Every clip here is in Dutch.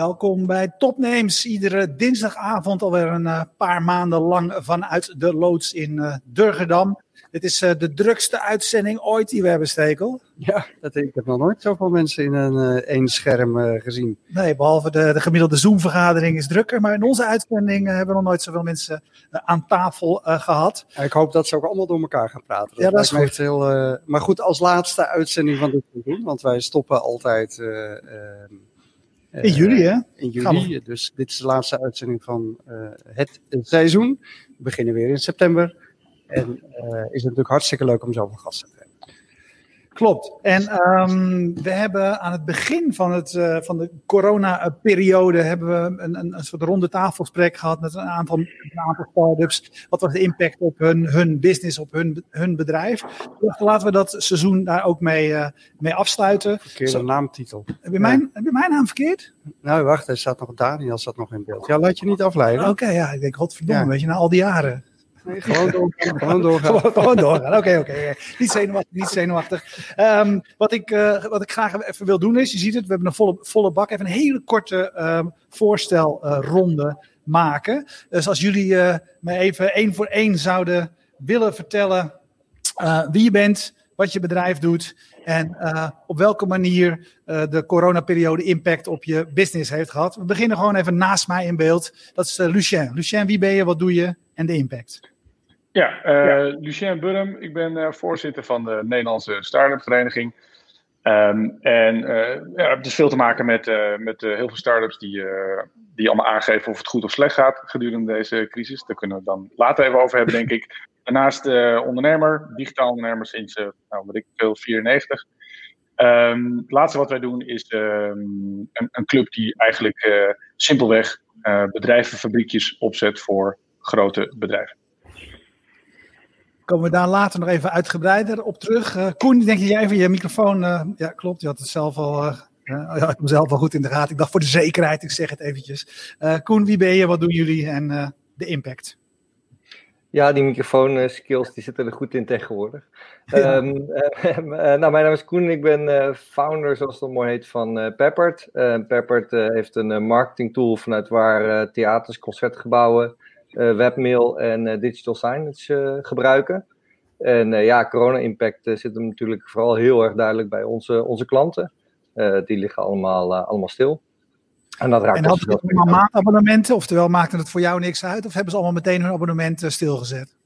Welkom bij Topnames. Iedere dinsdagavond alweer een uh, paar maanden lang vanuit de loods in uh, Durgedam. Dit is uh, de drukste uitzending ooit die we hebben, Stekel. Ja, dat, ik heb nog nooit zoveel mensen in een één scherm gezien. Nee, behalve de, de gemiddelde Zoom-vergadering is drukker. Maar in onze uitzending hebben we nog nooit zoveel mensen aan tafel gehad. Ja, ik hoop dat ze ook allemaal door elkaar gaan praten. Dat ja, dat is goed. Heel, maar goed, als laatste uitzending van dit seizoen, want wij stoppen altijd in juli, hè? In juli. Dus dit is de laatste uitzending van uh, het seizoen. We beginnen weer in september. En uh, is het natuurlijk hartstikke leuk om zoveel gasten te hebben. Klopt. En um, we hebben aan het begin van, het, uh, van de corona-periode hebben we een, een, een soort ronde tafelgesprek gehad met een aantal, een aantal start-ups. Wat was de impact op hun, hun business, op hun, hun bedrijf? Laten we dat seizoen daar ook mee, uh, mee afsluiten. Verkeerde Zo, naamtitel. Heb je, mijn, ja. heb je mijn naam verkeerd? Nou, wacht, er staat nog Daniel staat nog in beeld. Ja, laat je niet afleiden. Oké, okay, ja, ik denk, godverdomme, ja. weet je, na al die jaren. Gewoon doorgaan. Gewoon gewoon. Oké, oké. Niet zenuwachtig. Um, wat, ik, uh, wat ik graag even wil doen is, je ziet het, we hebben een volle, volle bak. Even een hele korte um, voorstelronde uh, maken. Dus als jullie uh, me even één voor één zouden willen vertellen wie je bent, wat je bedrijf doet en op welke manier de coronaperiode impact op je business heeft gehad. We beginnen gewoon even naast mij in beeld. Dat is Lucien. Lucien, wie ben je, wat doe je en de impact? Ja, uh, ja. Lucien Burm. Ik ben uh, voorzitter van de Nederlandse Startup Vereniging. Um, en uh, ja, het is veel te maken met, met heel veel startups die, die allemaal aangeven of het goed of slecht gaat gedurende deze crisis. Daar kunnen we het dan later even over hebben, denk ik. Daarnaast ondernemer, digitaal ondernemer sinds, nou, wat ik veel, 94. Um, het laatste wat wij doen is um, een, een, club die eigenlijk simpelweg bedrijven, fabriekjes opzet voor grote bedrijven komen we daar later nog even uitgebreider op terug. Uh, Koen, denk je jij even je microfoon. Uh, ja, klopt. Je had het zelf al. Uh, ja, ik heb mezelf al goed in de gaten. Ik dacht voor de zekerheid, ik zeg het eventjes. Koen, wie ben je? Wat doen jullie? En de impact. Ja, die microfoon-skills die zitten er goed in tegenwoordig. Ja. Um, nou, mijn naam is Koen. Ik ben founder, zoals het mooi heet, van Peppert. Peppert heeft een marketingtool vanuit waar theaters, concertgebouwen webmail en uh, digital signage uh, gebruiken. En ja, corona-impact zit hem natuurlijk vooral heel erg duidelijk bij onze, onze klanten. die liggen allemaal, allemaal stil. En dat raakt en hadden ze allemaal maandabonnementen? Oftewel, maakte het voor jou niks uit? Of hebben ze allemaal meteen hun abonnement stilgezet?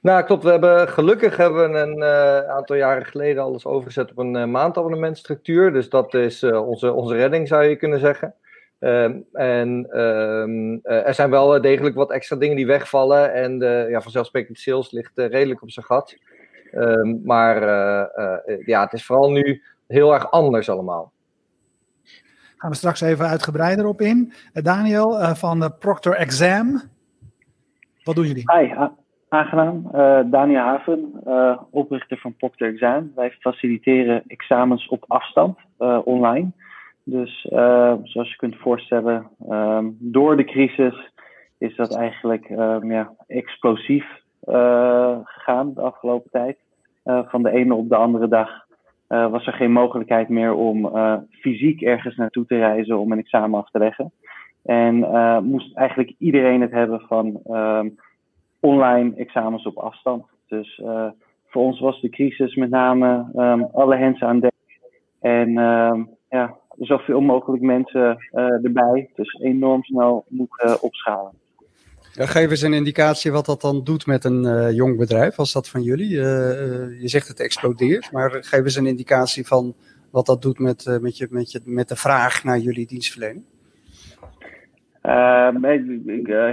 Nou, klopt. We hebben, gelukkig hebben we een uh, aantal jaren geleden alles overgezet op een uh, maandabonnementstructuur. Dus dat is uh, onze, onze redding, zou je kunnen zeggen. Um, en um, uh, er zijn wel degelijk wat extra dingen die wegvallen. En ja, vanzelfsprekend sales ligt uh, redelijk op zijn gat. Um, maar ja, het is vooral nu heel erg anders allemaal. Gaan we straks even uitgebreider op in. Daniel van Proctor Exam. Wat doen jullie? Hi, aangenaam. Daniel Haven, oprichter van Proctor Exam. Wij faciliteren examens op afstand online. Dus uh, zoals je kunt voorstellen, um, door de crisis is dat eigenlijk um, ja, explosief uh, gegaan de afgelopen tijd. Uh, van de ene op de andere dag was er geen mogelijkheid meer om fysiek ergens naartoe te reizen om een examen af te leggen. En moest eigenlijk iedereen het hebben van um, online examens op afstand. Dus voor ons was de crisis met name alle hens aan dek. En ja, zoveel mogelijk mensen uh, erbij. Dus enorm snel moeten uh, opschalen. Ja, geef eens een indicatie wat dat dan doet met een uh, jong bedrijf, als dat van jullie. je zegt het explodeert, maar geef eens een indicatie van wat dat doet met, met, je, met, je, met de vraag naar jullie dienstverlening.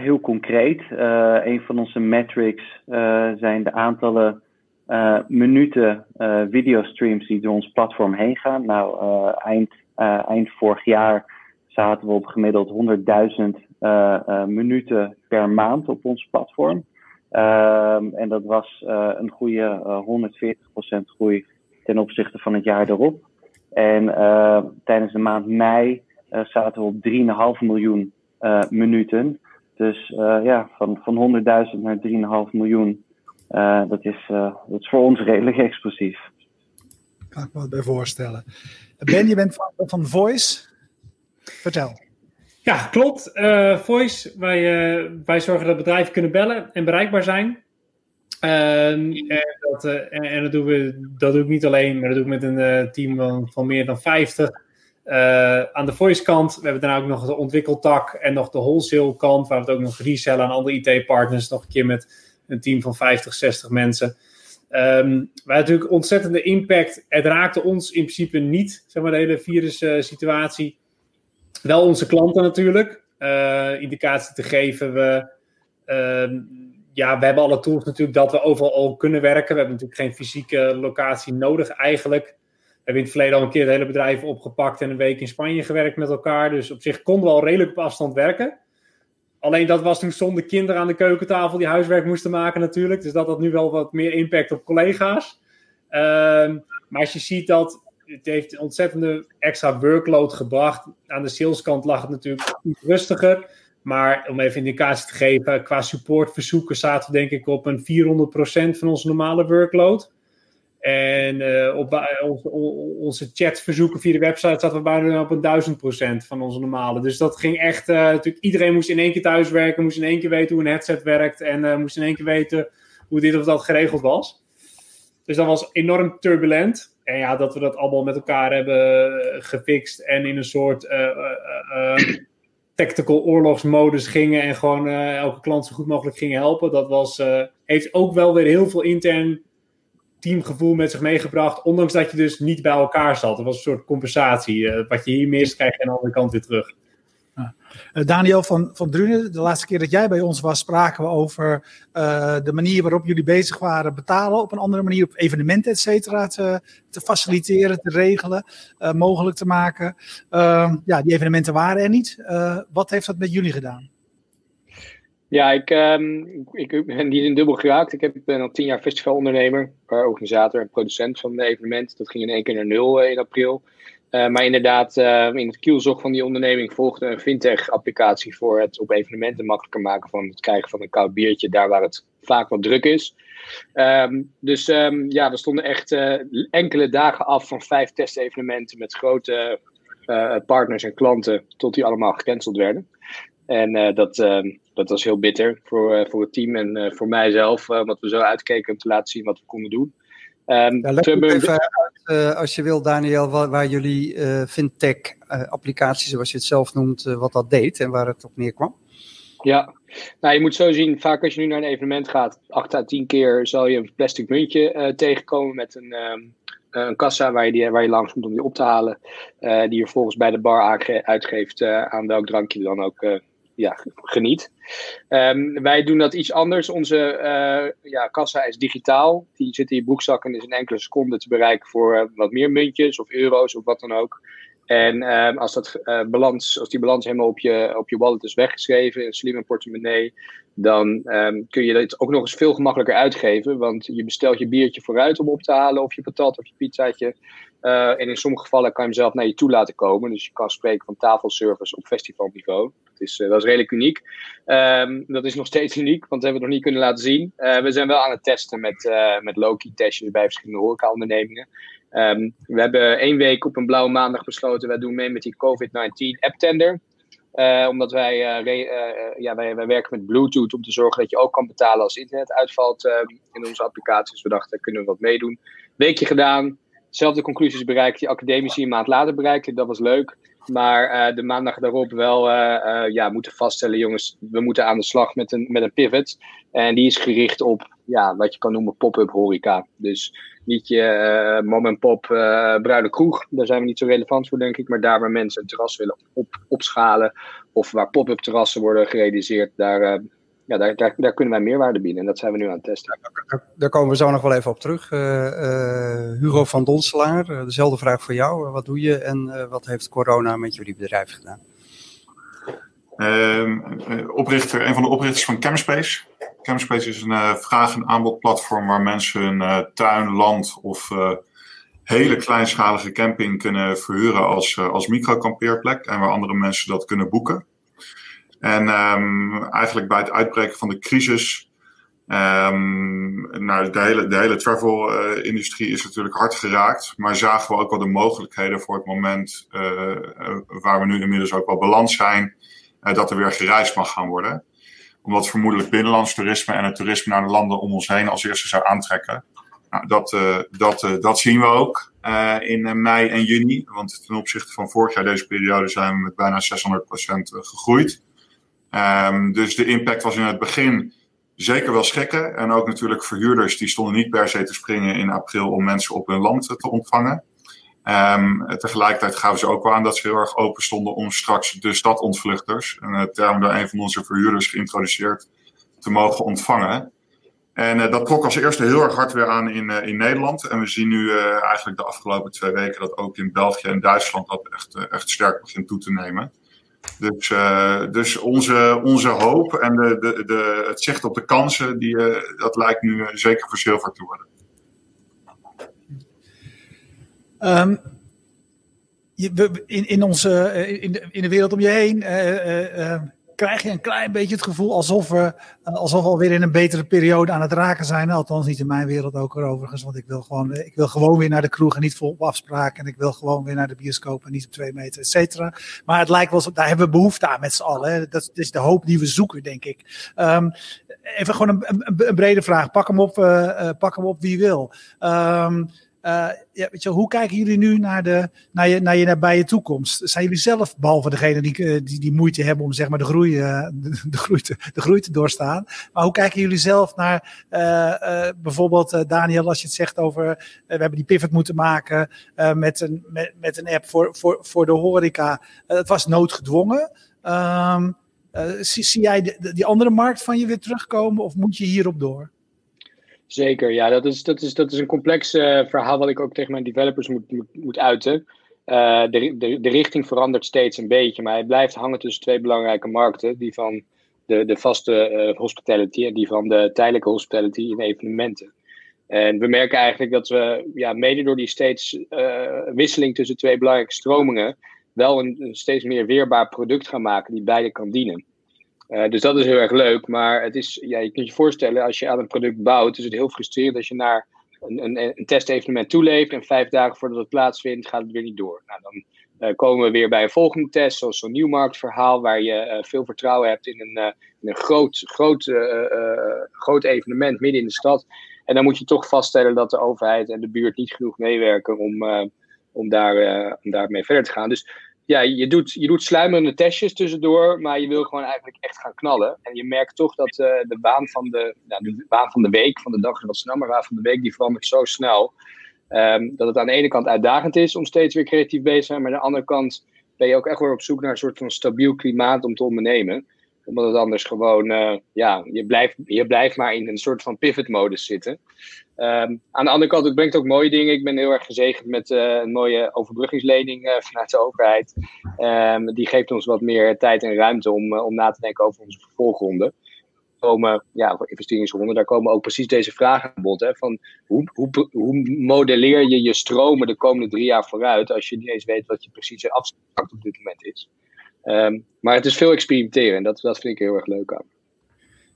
heel concreet, een van onze metrics zijn de aantallen minuten videostreams die door ons platform heen gaan. Nou, eind uh, eind vorig jaar zaten we op gemiddeld 100.000 uh, uh, minuten per maand op ons platform. Um, en dat was een goede 140% groei ten opzichte van het jaar erop. En tijdens de maand mei zaten we op 3,5 miljoen minuten. Dus ja, van, van 100.000 naar 3,5 miljoen. dat, is, dat is voor ons redelijk explosief. Kan ik me wat bij voorstellen. Ben, je bent van, van Voice. Vertel. Ja, klopt. Uh, Voice, wij, uh, wij zorgen dat bedrijven kunnen bellen en bereikbaar zijn. Ehm, en, dat, uh, en, dat, doen we, dat doe ik niet alleen, maar dat doe ik met een team van, van, meer dan 50. aan de voice kant, we hebben daarna ook nog de ontwikkeltak en nog de wholesale kant, waar we het ook nog resellen aan andere IT-partners, nog een keer met een team van 50, 60 mensen. Um, wij natuurlijk ontzettende impact. Het raakte ons in principe niet, zeg maar, de hele virus-situatie. Wel onze klanten natuurlijk. Uh, indicatie te geven. We, uh, ja, we hebben alle tools natuurlijk dat we overal al kunnen werken. We hebben natuurlijk geen fysieke locatie nodig eigenlijk. We hebben in het verleden al een keer het hele bedrijf opgepakt en een week in Spanje gewerkt met elkaar. Dus op zich konden we al redelijk op afstand werken. Alleen dat was toen zonder kinderen aan de keukentafel die huiswerk moesten maken natuurlijk. Dus dat had nu wel wat meer impact op collega's. Uh, maar als je ziet dat het heeft een ontzettende extra workload gebracht. Aan de saleskant lag het natuurlijk iets rustiger. Maar om even indicatie te geven, qua supportverzoeken zaten we denk ik op een 400% van onze normale workload. En uh, op onze, onze chatverzoeken via de website zaten we bijna op een 1000% van onze normale. Dus dat ging echt, uh, natuurlijk iedereen moest in één keer thuiswerken, moest in één keer weten hoe een headset werkt en uh, moest in één keer weten hoe dit of dat geregeld was. Dus dat was enorm turbulent. En ja, dat we dat allemaal met elkaar hebben gefixt en in een soort tactical oorlogsmodus gingen en gewoon elke klant zo goed mogelijk gingen helpen. Dat was, heeft ook wel weer heel veel intern teamgevoel met zich meegebracht, ondanks dat je dus niet bij elkaar zat. Dat was een soort compensatie. wat je hier mist, krijg je aan de andere kant weer terug. Uh, Daniel van, van Drunen, de laatste keer dat jij bij ons was, spraken we over uh, de manier waarop jullie bezig waren betalen op een andere manier, op evenementen, et cetera, te, te faciliteren, te regelen, mogelijk te maken. Ehm, ja, die evenementen waren er niet. wat heeft dat met jullie gedaan? Ja, ik, um, ik ben niet dubbel geraakt. Ik heb, ben al tien jaar festivalondernemer, organisator en producent van de evenement. Dat ging in één keer naar nul in april. Maar inderdaad, in het kielzog van die onderneming volgde een fintech-applicatie voor het op evenementen makkelijker maken van het krijgen van een koud biertje, daar waar het vaak wat druk is. Um, dus um, ja, we stonden echt enkele dagen af van vijf testevenementen met grote partners en klanten, tot die allemaal gecanceld werden. En dat, ehm, dat was heel bitter voor, voor het team en voor mijzelf, omdat we zo uitkeken om te laten zien wat we konden doen. Um, ja, even uit, als je wil, Daniel, waar, waar jullie fintech-applicatie, uh, zoals je het zelf noemt, wat dat deed en waar het op neerkwam. Ja, nou je moet zo zien, vaak als je nu naar een evenement gaat, 8 à 10 keer zal je een plastic muntje tegenkomen met een, um, een kassa waar je, die, waar je langs moet om die op te halen. die je volgens bij de bar uitgeeft aan welk drankje je dan ook ja, geniet. Um, wij doen dat iets anders. Onze uh, ja, kassa is digitaal. Die zit in je broekzak en is in enkele seconden te bereiken voor uh, wat meer muntjes of euro's of wat dan ook. En um, als, dat, uh, balans, als die balans helemaal op je, op je wallet is weggeschreven in een slimme portemonnee, dan um, kun je dat ook nog eens veel gemakkelijker uitgeven. Want je bestelt je biertje vooruit om op te halen, of je patat of je pizzaatje. Uh, en in sommige gevallen kan je hem zelf naar je toe laten komen. Dus je kan spreken van tafelservice op festivalniveau. Dat is, uh, dat is redelijk uniek. Um, dat is nog steeds uniek, want dat hebben we nog niet kunnen laten zien. We zijn wel aan het testen met, met low-key testjes bij verschillende horecaondernemingen. Um, we hebben één week op een blauwe maandag besloten, wij doen mee met die COVID-19 app tender. Uh, omdat wij, re, uh, ja, wij, werken met Bluetooth om te zorgen dat je ook kan betalen als internet uitvalt in onze applicaties. We dachten, daar kunnen we wat meedoen. Weekje gedaan, dezelfde conclusies bereikt die academici een maand later bereikten. Dat was leuk. Maar de maandag daarop wel ja, moeten vaststellen, jongens, we moeten aan de slag met een, met een pivot. En die is gericht op ja, wat je kan noemen pop-up horeca. Dus niet je uh, mom en pop bruine kroeg. Daar zijn we niet zo relevant voor, denk ik. Maar daar waar mensen een terras willen op, opschalen. Of waar pop-up terrassen worden gerealiseerd. Daar, ja, daar, daar, daar, kunnen wij meerwaarde bieden. En dat zijn we nu aan het testen. Daar, daar komen we zo nog wel even op terug. Hugo van Donselaar, dezelfde vraag voor jou. wat doe je en wat heeft corona met jullie bedrijf gedaan? Ehm, oprichter, een van de oprichters van Camspace. Camspace is een uh, vraag- en aanbodplatform waar mensen hun uh, tuin, land of uh, hele kleinschalige camping kunnen verhuren als, als microkampeerplek en waar andere mensen dat kunnen boeken. En um, eigenlijk bij het uitbreken van de crisis um, nou, de hele, de hele travel-industrie is natuurlijk hard geraakt. Maar zagen we ook wel de mogelijkheden voor het moment waar we nu inmiddels ook wel balans zijn, dat er weer gereisd mag gaan worden. Omdat vermoedelijk binnenlands toerisme en het toerisme naar de landen om ons heen als eerste zou aantrekken. Nou, dat, dat, dat zien we ook in mei en juni. Want ten opzichte van vorig jaar deze periode zijn we met bijna 600% gegroeid. Um, dus de impact was in het begin zeker wel schrikken. En ook natuurlijk verhuurders die stonden niet per se te springen in april om mensen op hun land te ontvangen. Um, tegelijkertijd gaven ze ook wel aan dat ze heel erg open stonden om straks de stadontvluchters, een term door een van onze verhuurders geïntroduceerd, te mogen ontvangen. En uh, dat trok als eerste heel erg hard weer aan in, uh, in Nederland. En we zien nu eigenlijk de afgelopen twee weken dat ook in België en Duitsland dat echt, echt sterk begint toe te nemen. Dus, uh, dus onze, onze hoop en de, de, de, het zicht op de kansen, die, uh, dat lijkt nu uh, zeker verzilverd te worden. Um, je, in, in, onze, in, de, in de wereld om je heen krijg je een klein beetje het gevoel alsof we, uh, alsof we alweer in een betere periode aan het raken zijn. Althans, niet in mijn wereld ook overigens. Want ik wil gewoon, ik wil gewoon weer naar de kroeg en niet vol op afspraken. En ik wil gewoon weer naar de bioscoop en niet op twee meter, et cetera. Maar het lijkt wel, daar hebben we behoefte aan met z'n allen. Dat is de hoop die we zoeken, denk ik. Um, even gewoon een, brede vraag. Pak hem op, uh, pak hem op wie wil. Um, uh, ja, weet je, hoe kijken jullie nu naar, de, naar, je, naar je nabije toekomst? Zijn jullie zelf, behalve degene die, die, die moeite hebben om zeg maar, de, groei, uh, de, de, groei te, de groei te doorstaan, maar hoe kijken jullie zelf naar bijvoorbeeld, Daniel, als je het zegt over, we hebben die pivot moeten maken met, een, met, met een app voor, voor, voor de horeca. het was noodgedwongen. Um, zie, zie, jij die andere markt van je weer terugkomen of moet je hierop door? Zeker, ja, dat is, dat is, dat is een complex uh, verhaal wat ik ook tegen mijn developers moet, moet, uiten. Uh, de, de, richting verandert steeds een beetje, maar hij blijft hangen tussen twee belangrijke markten: die van de, de vaste uh, hospitality en die van de tijdelijke hospitality in evenementen. En we merken eigenlijk dat we, ja, mede door die steeds wisseling tussen twee belangrijke stromingen, wel een steeds meer weerbaar product gaan maken die beide kan dienen. Uh, dus dat is heel erg leuk. Maar het is, ja, je kunt je voorstellen, als je aan een product bouwt, is het heel frustrerend als je naar een, een, een testevenement toeleeft en vijf dagen voordat het plaatsvindt, gaat het weer niet door. Nou, dan uh, komen we weer bij een volgende test, zoals zo'n nieuwmarktverhaal, waar je uh, veel vertrouwen hebt in een, in een groot, groot, groot evenement midden in de stad. En dan moet je toch vaststellen dat de overheid en de buurt niet genoeg meewerken om, om, daar, om daarmee verder te gaan. Dus ja, je doet, je doet sluimerende testjes tussendoor, maar je wil gewoon eigenlijk echt gaan knallen. En je merkt toch dat uh, de, baan van de, nou, de baan van de week, van de dag is wat snel, maar baan van de week die verandert zo snel. Um, dat het aan de ene kant uitdagend is om steeds weer creatief bezig te zijn, maar aan de andere kant ben je ook echt weer op zoek naar een soort van stabiel klimaat om te ondernemen. Omdat het anders gewoon, uh, ja, je blijft, je blijft maar in een soort van pivot-modus zitten. Um, aan de andere kant, het brengt ook mooie dingen. Ik ben heel erg gezegend met uh, een mooie overbruggingslening uh, vanuit de overheid. Um, die geeft ons wat meer tijd en ruimte om, om na te denken over onze vervolgronde. Komen, ja, voor investeringsronden, daar komen ook precies deze vragen aan bod. Hè, van hoe, hoe, hoe modelleer je je stromen de komende drie jaar vooruit als je niet eens weet wat je precieze afspraak op dit moment is. Um, maar het is veel experimenteren en dat, vind ik heel erg leuk aan.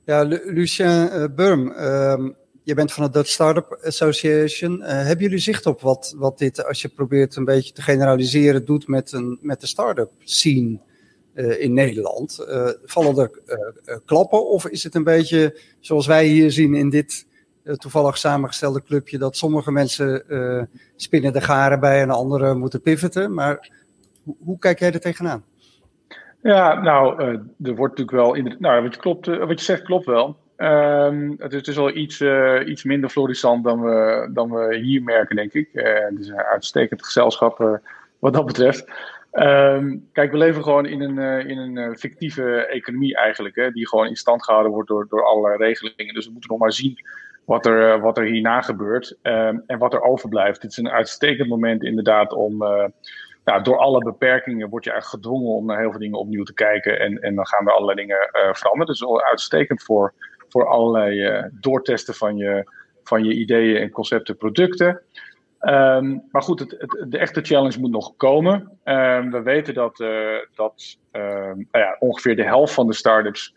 Ja, Lucien Burm, je bent van de Dutch Startup Association. Uh, hebben jullie zicht op wat, wat dit, als je probeert een beetje te generaliseren, doet met, een, met de start-up scene uh, in Nederland? Vallen er klappen of is het een beetje zoals wij hier zien in dit toevallig samengestelde clubje, dat sommige mensen spinnen de garen bij en anderen moeten pivoten? Maar hoe kijk jij er tegenaan? Ja, nou, er wordt natuurlijk wel. In nou, wat je, klopt, wat je zegt klopt wel. Um, het, is, wel iets, uh, iets minder florissant dan we, dan we hier merken, denk ik. Uh, het is een uitstekend gezelschap wat dat betreft. Um, kijk, we leven gewoon in een, in een fictieve economie eigenlijk, hè, die gewoon in stand gehouden wordt door, door allerlei regelingen. Dus we moeten nog maar zien wat er, wat er hierna gebeurt um, en wat er overblijft. Het is een uitstekend moment inderdaad om nou, door alle beperkingen word je gedwongen om naar heel veel dingen opnieuw te kijken. En, en dan gaan er allerlei dingen uh, veranderen. Dus uitstekend voor voor allerlei uh, doortesten van je, van je ideeën en concepten, producten. Um, maar goed, het, het, de echte challenge moet nog komen. Um, we weten dat, uh, dat um, nou ja, ongeveer de helft van de startups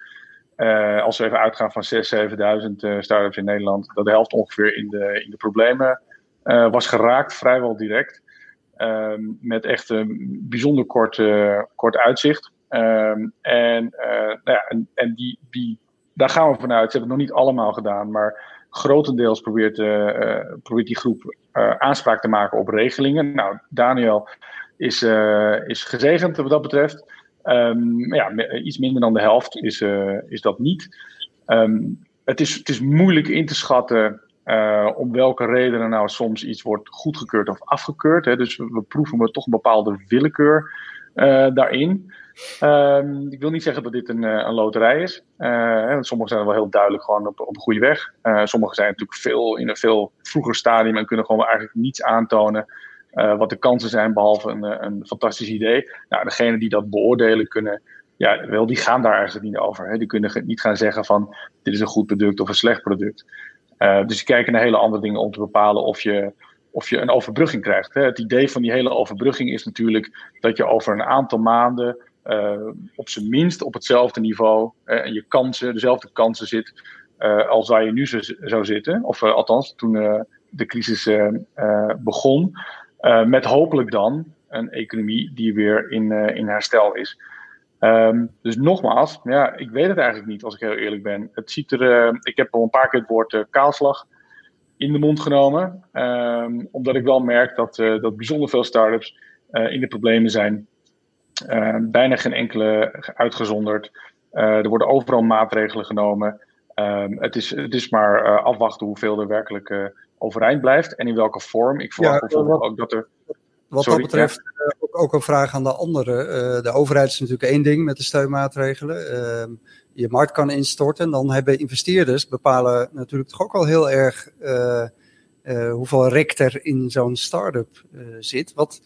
als we even uitgaan van 6.000, 7.000 uh, start-ups in Nederland, dat de helft ongeveer in de, in de problemen was geraakt, vrijwel direct. Um, met echt een bijzonder kort, uh, kort uitzicht. Um, en, nou ja, en, en die, die, daar gaan we vanuit. Ze hebben het nog niet allemaal gedaan, maar grotendeels probeert, probeert die groep aanspraak te maken op regelingen. Nou, Daniel is, is gezegend wat dat betreft. Um, ja, iets minder dan de helft is, uh, is dat niet. Het, is, het is moeilijk in te schatten uh, om welke redenen nou soms iets wordt goedgekeurd of afgekeurd. Hè. Dus we, proeven we toch een bepaalde willekeur uh, daarin. Um, ik wil niet zeggen dat dit een, een loterij is. sommige zijn wel heel duidelijk gewoon op, op een goede weg. sommige zijn natuurlijk veel in een veel vroeger stadium en kunnen gewoon eigenlijk niets aantonen wat de kansen zijn, behalve een, eh, een fantastisch idee. Nou, degenen die dat beoordelen kunnen, ja, wel, die gaan daar eigenlijk niet over. Hè. Die kunnen niet gaan zeggen van dit is een goed product of een slecht product. Uh, dus die kijken naar hele andere dingen om te bepalen of je, of je een overbrugging krijgt. Hè. Het idee van die hele overbrugging is natuurlijk dat je over een aantal maanden uh, op zijn minst op hetzelfde niveau en je kansen, dezelfde kansen zit als waar je nu zou zitten. Of althans, toen de crisis begon. Met hopelijk dan een economie die weer in, in herstel is. Um, dus nogmaals, ja, ik weet het eigenlijk niet als ik heel eerlijk ben. Het ziet er, uh, ik heb al een paar keer het woord kaalslag in de mond genomen. Um, omdat ik wel merk dat, dat bijzonder veel start-ups in de problemen zijn. Ehm, bijna geen enkele uitgezonderd. er worden overal maatregelen genomen. het, is, het is maar afwachten hoeveel er werkelijk overeind blijft en in welke vorm. Ik verwacht ja, bijvoorbeeld ook dat er. Wat Sorry, dat betreft ja. Eh, ook, ook, een vraag aan de anderen. Uh, de overheid is natuurlijk één ding met de steunmaatregelen. Uh, je markt kan instorten. Dan hebben investeerders bepalen natuurlijk toch ook al heel erg uh, hoeveel rek er in zo'n start-up zit. Wat,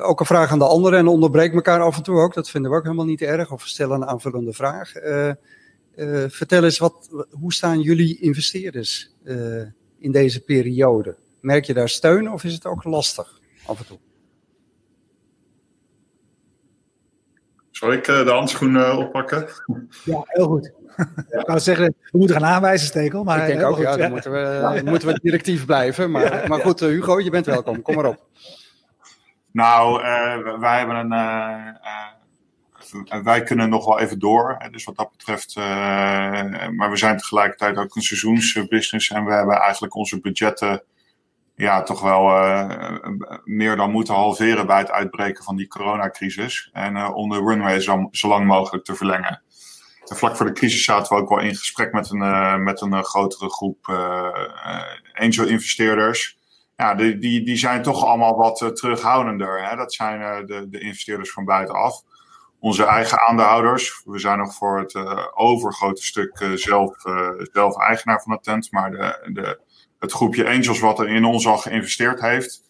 ook een vraag aan de anderen en onderbreek elkaar af en toe ook. Dat vinden we ook helemaal niet erg. Of stellen een aanvullende vraag. vertel eens, wat, hoe staan jullie investeerders in deze periode? Merk je daar steun of is het ook lastig af en toe? Zal ik uh, de handschoen uh, oppakken? Ja, heel goed. Ja. Ik wou zeggen, we moeten gaan aanwijzen, Stekel. Maar ik denk ook, goed, ja, dan moeten we, moeten we directief blijven. Maar, maar goed, Hugo, je bent welkom. Kom maar op. Nou, wij hebben een wij kunnen nog wel even door. Dus wat dat betreft. Uh, maar we zijn tegelijkertijd ook een seizoensbusiness. En we hebben eigenlijk onze budgetten. Ja, toch wel uh, meer dan moeten halveren bij het uitbreken van die coronacrisis. En uh, om de runway zo, lang mogelijk te verlengen. En vlak voor de crisis zaten we ook wel in gesprek met een, met een grotere groep angel-investeerders. Ja, die, die, die zijn toch allemaal wat terughoudender. Hè? Dat zijn de, de investeerders van buitenaf onze eigen aandeelhouders. We zijn nog voor het overgrote stuk zelf, zelf eigenaar van de tent. Maar de, de, het groepje angels wat er in ons al geïnvesteerd heeft,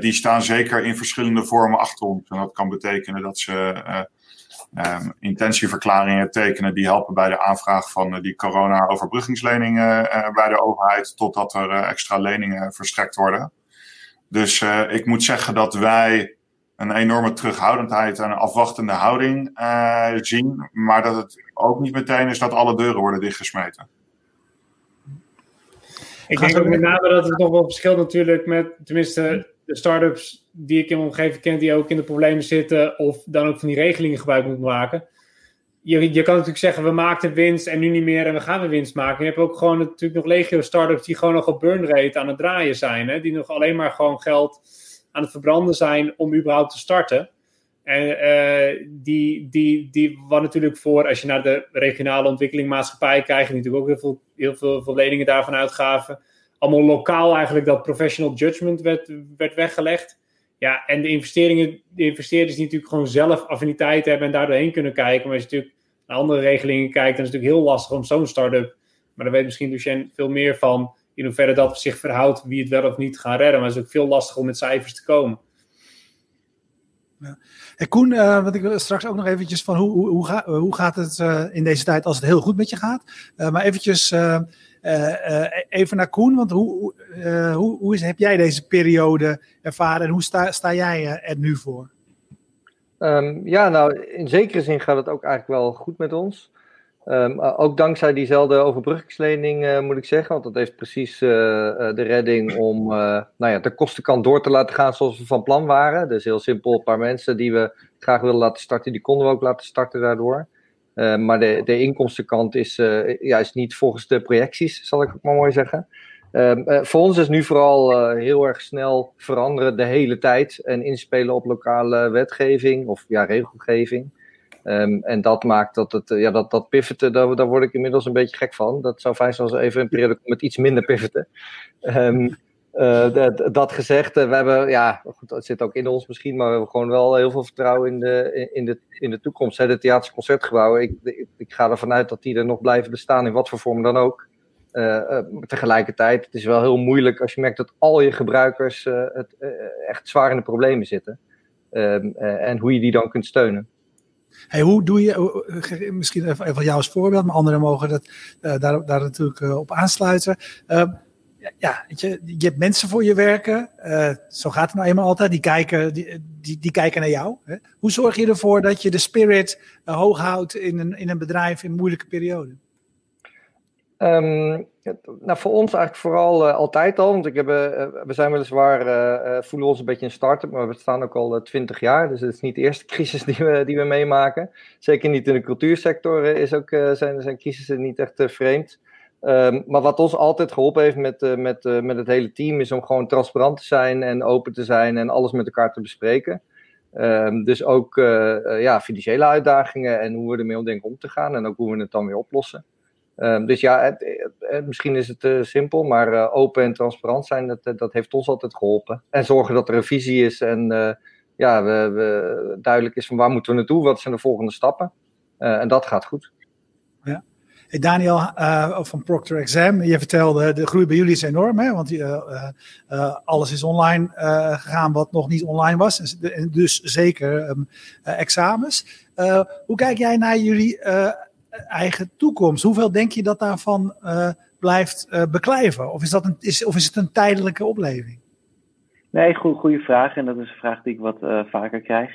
die staan zeker in verschillende vormen achter ons. En dat kan betekenen dat ze um, intentieverklaringen tekenen die helpen bij de aanvraag van die corona-overbruggingsleningen bij de overheid, totdat er extra leningen verstrekt worden. Dus ik moet zeggen dat wij een enorme terughoudendheid en een afwachtende houding zien. Maar dat het ook niet meteen is dat alle deuren worden dichtgesmeten. Ik denk ook met name dat het nog wel verschilt natuurlijk met, tenminste, de start-ups die ik in mijn omgeving ken, die ook in de problemen zitten, of dan ook van die regelingen gebruik moeten maken. Je, je kan natuurlijk zeggen, we maakten winst en nu niet meer en we gaan weer winst maken. je hebt ook gewoon natuurlijk nog legio start-ups die gewoon nog op burn rate aan het draaien zijn. Hè? Die nog alleen maar gewoon geld aan het verbranden zijn om überhaupt te starten. En uh, die, die, die wat natuurlijk voor, als je naar de regionale ontwikkelingmaatschappij kijkt, natuurlijk ook heel veel, heel veel, leningen daarvan uitgaven. Allemaal lokaal eigenlijk dat professional judgment werd, werd weggelegd. Ja, en de investeringen, de investeerders die natuurlijk gewoon zelf affiniteit hebben en daardoor heen kunnen kijken. Maar als je natuurlijk naar andere regelingen kijkt, dan is het natuurlijk heel lastig om zo'n start-up, maar daar weet misschien Lucien veel meer van, in hoeverre dat zich verhoudt wie het wel of niet gaan redden. Maar het is ook veel lastiger om met cijfers te komen. Ja. En Koen, uh, wat ik straks ook nog eventjes van hoe, hoe, hoe, ga, hoe gaat het in deze tijd als het heel goed met je gaat? Maar eventjes even naar Koen, want hoe, hoe, hoe is, heb jij deze periode ervaren en hoe sta, sta jij er nu voor? Um, ja, nou, in zekere zin gaat het ook eigenlijk wel goed met ons. Um, ook dankzij diezelfde overbruggingslening uh, moet ik zeggen, want dat heeft precies uh, uh, de redding om nou ja, de kostenkant door te laten gaan zoals we van plan waren. Dus heel simpel, een paar mensen die we graag willen laten starten, die konden we ook laten starten daardoor. maar de, de inkomstenkant is, ja, is niet volgens de projecties, zal ik ook maar mooi zeggen. Um, voor ons is nu vooral heel erg snel veranderen de hele tijd en inspelen op lokale wetgeving of ja, regelgeving. Um, en dat maakt dat het, ja, dat, dat pivoten, daar, daar word ik inmiddels een beetje gek van. Dat zou fijn zijn als even een periode met iets minder pivoten. Um, uh, dat, dat, gezegd, uh, we hebben, ja, goed, dat zit ook in ons misschien, maar we hebben gewoon wel heel veel vertrouwen in de, in de, in de toekomst. De theaters concertgebouwen, ik, ik, ga ervan uit dat die er nog blijven bestaan, in wat voor vorm dan ook. Uh, tegelijkertijd, het is wel heel moeilijk als je merkt dat al je gebruikers het, echt zwaar in de problemen zitten. Um, en hoe je die dan kunt steunen. Hey, hoe doe je, misschien even, even jou als voorbeeld, maar anderen mogen dat, uh, daar, daar natuurlijk uh, op aansluiten. Ja, je, je hebt mensen voor je werken, zo gaat het nou eenmaal altijd, die kijken, die, die, kijken naar jou. Hè? Hoe zorg je ervoor dat je de spirit hoog houdt in een, in een bedrijf in moeilijke periode? Um, nou, voor ons eigenlijk vooral uh, altijd al. Want ik heb, uh, we zijn weliswaar, uh, voelen ons een beetje een start-up, maar we staan ook al twintig jaar. Dus het is niet de eerste crisis die we, die we meemaken. Zeker niet in de cultuursector is ook, zijn, zijn crisissen niet echt vreemd. Um, maar wat ons altijd geholpen heeft met, met, met het hele team, is om gewoon transparant te zijn en open te zijn en alles met elkaar te bespreken. Um, dus ook ja, financiële uitdagingen en hoe we ermee om denken om te gaan en ook hoe we het dan weer oplossen. Um, dus ja, het, het, misschien is het uh, simpel, maar open en transparant zijn, dat, eh, dat heeft ons altijd geholpen. En zorgen dat er een visie is en ja, we, we, duidelijk is van waar moeten we naartoe, wat zijn de volgende stappen. en dat gaat goed. Ja. Hey Daniel van Procter Exam, je vertelde de groei bij jullie is enorm, hè? want alles is online gegaan wat nog niet online was. Dus, dus zeker um, examens. hoe kijk jij naar jullie eigen toekomst. Hoeveel denk je dat daarvan uh, blijft uh, beklijven? Of is, dat een, is, of is het een tijdelijke opleving? Nee, goede vraag. En dat is een vraag die ik wat uh, vaker krijg.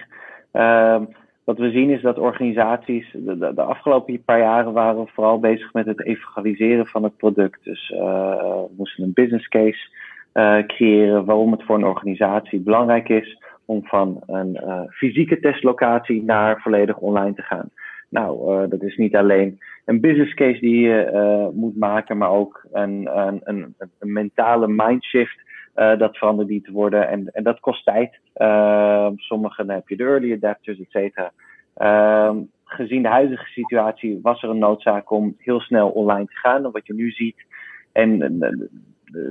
Ehm, wat we zien is dat organisaties de, de, de, afgelopen paar jaren waren vooral bezig met het evangeliseren van het product. Dus we moesten een business case creëren waarom het voor een organisatie belangrijk is om van een fysieke testlocatie naar volledig online te gaan. Nou, uh, dat is niet alleen een business case die je uh, moet maken, maar ook een, een, een, mentale mindshift. Uh, dat verandert die te worden. En, en dat kost tijd. sommigen heb je de early adapters, et cetera. Ehm, gezien de huidige situatie was er een noodzaak om heel snel online te gaan. Wat je nu ziet. En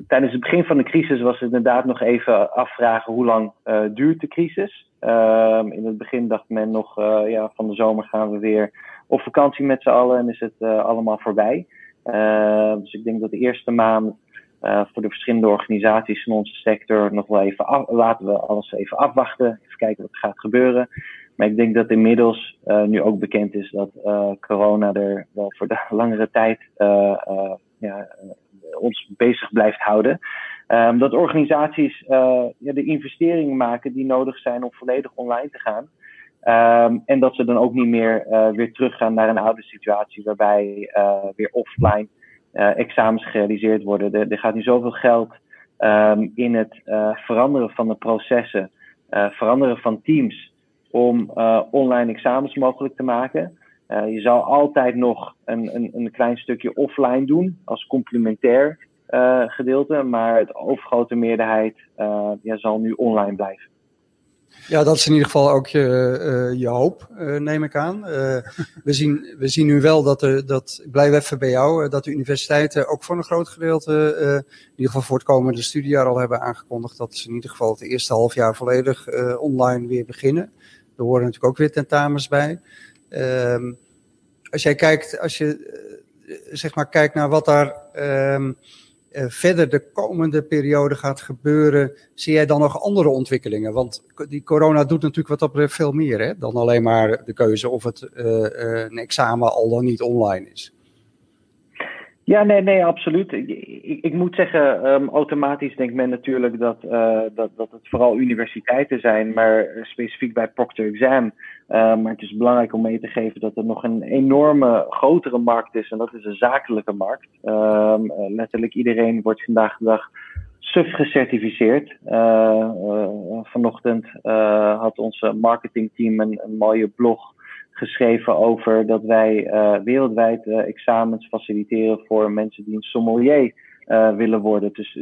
tijdens het begin van de crisis was het inderdaad nog even afvragen hoe lang duurt de crisis. Um, in het begin dacht men nog, uh, ja, van de zomer gaan we weer op vakantie met z'n allen en is het uh, allemaal voorbij. Uh, dus ik denk dat de eerste maand voor de verschillende organisaties van onze sector nog wel even laten we alles even afwachten, even kijken wat er gaat gebeuren. Maar ik denk dat inmiddels nu ook bekend is dat corona er wel voor de langere tijd ja, ons bezig blijft houden. Um, dat organisaties uh, ja, de investeringen maken die nodig zijn om volledig online te gaan. Um, en dat ze dan ook niet meer uh, weer teruggaan naar een oude situatie waarbij weer offline examens gerealiseerd worden. Er, gaat nu zoveel geld um, in het veranderen van de processen, veranderen van teams om online examens mogelijk te maken. Je zou altijd nog een, een, een klein stukje offline doen als complementair uh, gedeelte, maar het overgrote meerderheid uh, ja, zal nu online blijven. Ja, dat is in ieder geval ook je, uh, je hoop, neem ik aan. we, zien, we zien nu wel dat, er, dat ik blijf even bij jou, dat de universiteiten ook voor een groot gedeelte, in ieder geval voor het komende studiejaar al hebben aangekondigd dat ze in ieder geval het eerste half jaar volledig online weer beginnen. Er horen natuurlijk ook weer tentamens bij. Ehm, als jij kijkt, als je zeg maar kijkt naar wat daar um, uh, verder de komende periode gaat gebeuren, zie jij dan nog andere ontwikkelingen? Want die corona doet natuurlijk wat dat veel meer hè, dan alleen maar de keuze of het uh, een examen al dan niet online is. Ja, nee, nee, absoluut. Ik, ik, moet zeggen, um, automatisch denkt men natuurlijk dat, uh, dat, dat het vooral universiteiten zijn, maar specifiek bij Proctor Exam. Uh, maar het is belangrijk om mee te geven dat er nog een enorme grotere markt is en dat is een zakelijke markt. Uh, letterlijk iedereen wordt vandaag de dag SUF gecertificeerd. vanochtend had onze marketingteam een mooie blog geschreven over dat wij uh, wereldwijd uh, examens faciliteren voor mensen die een sommelier uh, willen worden. Dus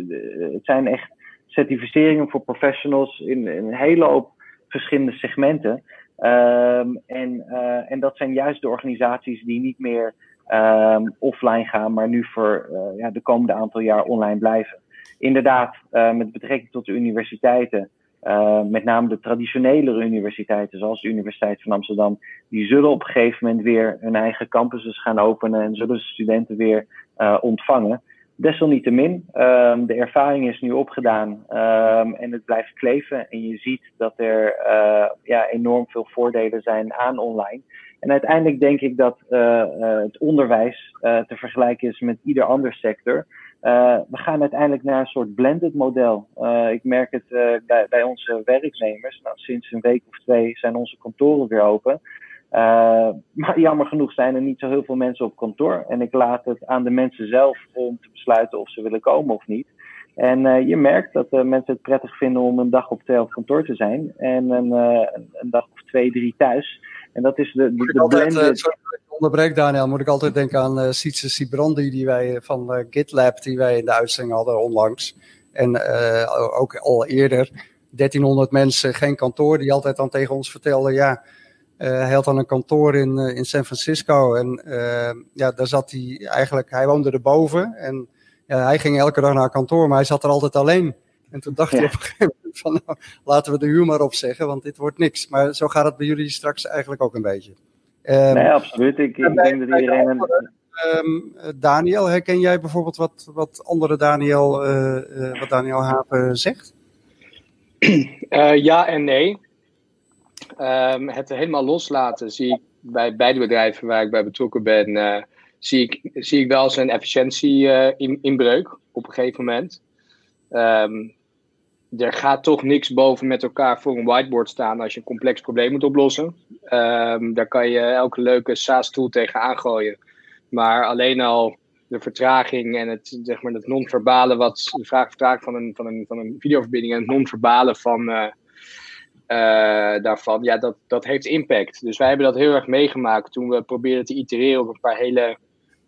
het zijn echt certificeringen voor professionals in, een hele hoop verschillende segmenten. Um, en, en dat zijn juist de organisaties die niet meer um, offline gaan, maar nu voor ja, de komende aantal jaar online blijven. Inderdaad, met betrekking tot de universiteiten. Uh, met name de traditionelere universiteiten, zoals de Universiteit van Amsterdam, die zullen op een gegeven moment weer hun eigen campuses gaan openen en zullen studenten weer uh, ontvangen. Desalniettemin, um, de ervaring is nu opgedaan um, en het blijft kleven. En je ziet dat er uh, ja, enorm veel voordelen zijn aan online. En uiteindelijk denk ik dat het onderwijs te vergelijken is met ieder ander sector. Uh, we gaan uiteindelijk naar een soort blended model. Uh, ik merk het uh, bij, bij, onze werknemers. Nou, sinds een week of twee zijn onze kantoren weer open. maar jammer genoeg zijn er niet zo heel veel mensen op kantoor. En ik laat het aan de mensen zelf om te besluiten of ze willen komen of niet. En je merkt dat mensen het prettig vinden om een dag op twee op kantoor te zijn. En een, een dag of twee, drie thuis. En dat is de, de, de blended onderbreek, Daniel, moet ik altijd denken aan uh, Sietse Sibrandi, die wij eh, van uh, GitLab, die wij in de uitzending hadden onlangs. En ook al eerder, 1300 mensen, geen kantoor, die altijd dan tegen ons vertelden, ja, hij had dan een kantoor in, in San Francisco. En ja, daar zat hij eigenlijk, hij woonde erboven. En ja, hij ging elke dag naar kantoor, maar hij zat er altijd alleen. En toen dacht ja. hij op een gegeven moment van, nou, laten we de huur maar opzeggen, want dit wordt niks. Maar zo gaat het bij jullie straks eigenlijk ook een beetje. Um, nee, absoluut. Ik, ik denk dat iedereen. Een... Um, Daniel, herken jij bijvoorbeeld wat, wat andere Daniel, uh, uh, wat Daniel Hapen zegt? Uh, ja en nee. Um, het helemaal loslaten zie ik bij beide bedrijven waar ik bij betrokken ben, zie, ik, zie ik wel zijn efficiëntie in, inbreuk op een gegeven moment. Um, er gaat toch niks boven met elkaar voor een whiteboard staan als je een complex probleem moet oplossen. Um, daar kan je elke leuke SaaS-tool tegen aangooien. Maar alleen al de vertraging en het, zeg maar, het non-verbale, wat de vraag vertraging van een, van, een, van een videoverbinding en het non-verbale van, uh, uh, daarvan, ja, dat, dat heeft impact. Dus wij hebben dat heel erg meegemaakt toen we probeerden te itereren op een paar hele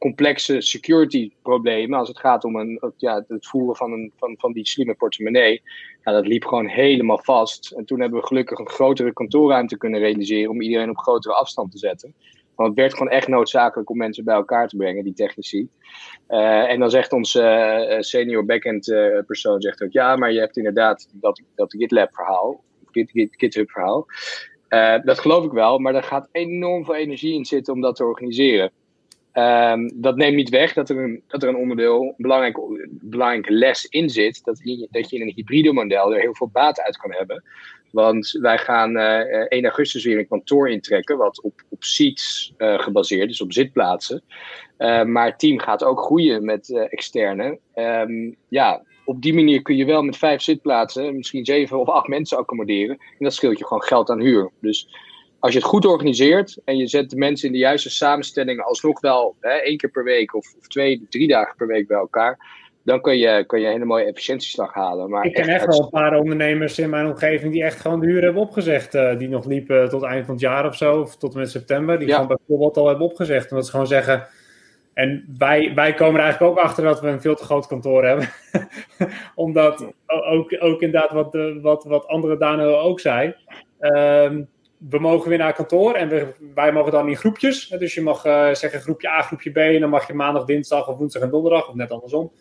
complexe security problemen als het gaat om een, ja, het voeren van, een, van, van die slimme portemonnee. Nou, dat liep gewoon helemaal vast. En toen hebben we gelukkig een grotere kantoorruimte kunnen realiseren om iedereen op grotere afstand te zetten. Want het werd gewoon echt noodzakelijk om mensen bij elkaar te brengen, die technici. Uh, en dan zegt onze uh, senior backend uh, persoon zegt ook, ja, maar je hebt inderdaad dat, dat GitLab verhaal, Git, Git, GitHub verhaal. dat geloof ik wel, maar er gaat enorm veel energie in zitten om dat te organiseren. Um, dat neemt niet weg dat er een, dat er een onderdeel, een belangrijk, belangrijke les in zit. Dat je, dat je in een hybride model er heel veel baat uit kan hebben. Want wij gaan uh, eh, 1 augustus weer een kantoor intrekken, wat op, op seats uh, gebaseerd is, op zitplaatsen. Uh, maar het team gaat ook groeien met externe. Um, ja, op die manier kun je wel met vijf zitplaatsen, misschien zeven of acht mensen accommoderen. En dat scheelt je gewoon geld aan huur. Dus als je het goed organiseert en je zet de mensen in de juiste samenstellingen alsnog wel hè, één keer per week of, of, twee, drie dagen per week bij elkaar, dan kun je, kun je een hele mooie efficiëntieslag halen. Maar ik ken echt, wel een paar ondernemers in mijn omgeving die echt gewoon de huur hebben opgezegd. Uh, die nog liepen tot eind van het jaar of zo, of tot en met september. Die ja. gewoon bijvoorbeeld al hebben opgezegd. Omdat ze gewoon zeggen. En wij, wij komen er eigenlijk ook achter dat we een veel te groot kantoor hebben. Omdat ook, ook inderdaad wat, wat, wat andere Daniel ook zei. Um, we mogen weer naar kantoor en we, wij mogen dan in groepjes. Dus je mag uh, zeggen groepje A, groepje B. En dan mag je maandag, dinsdag of woensdag en donderdag, of net andersom.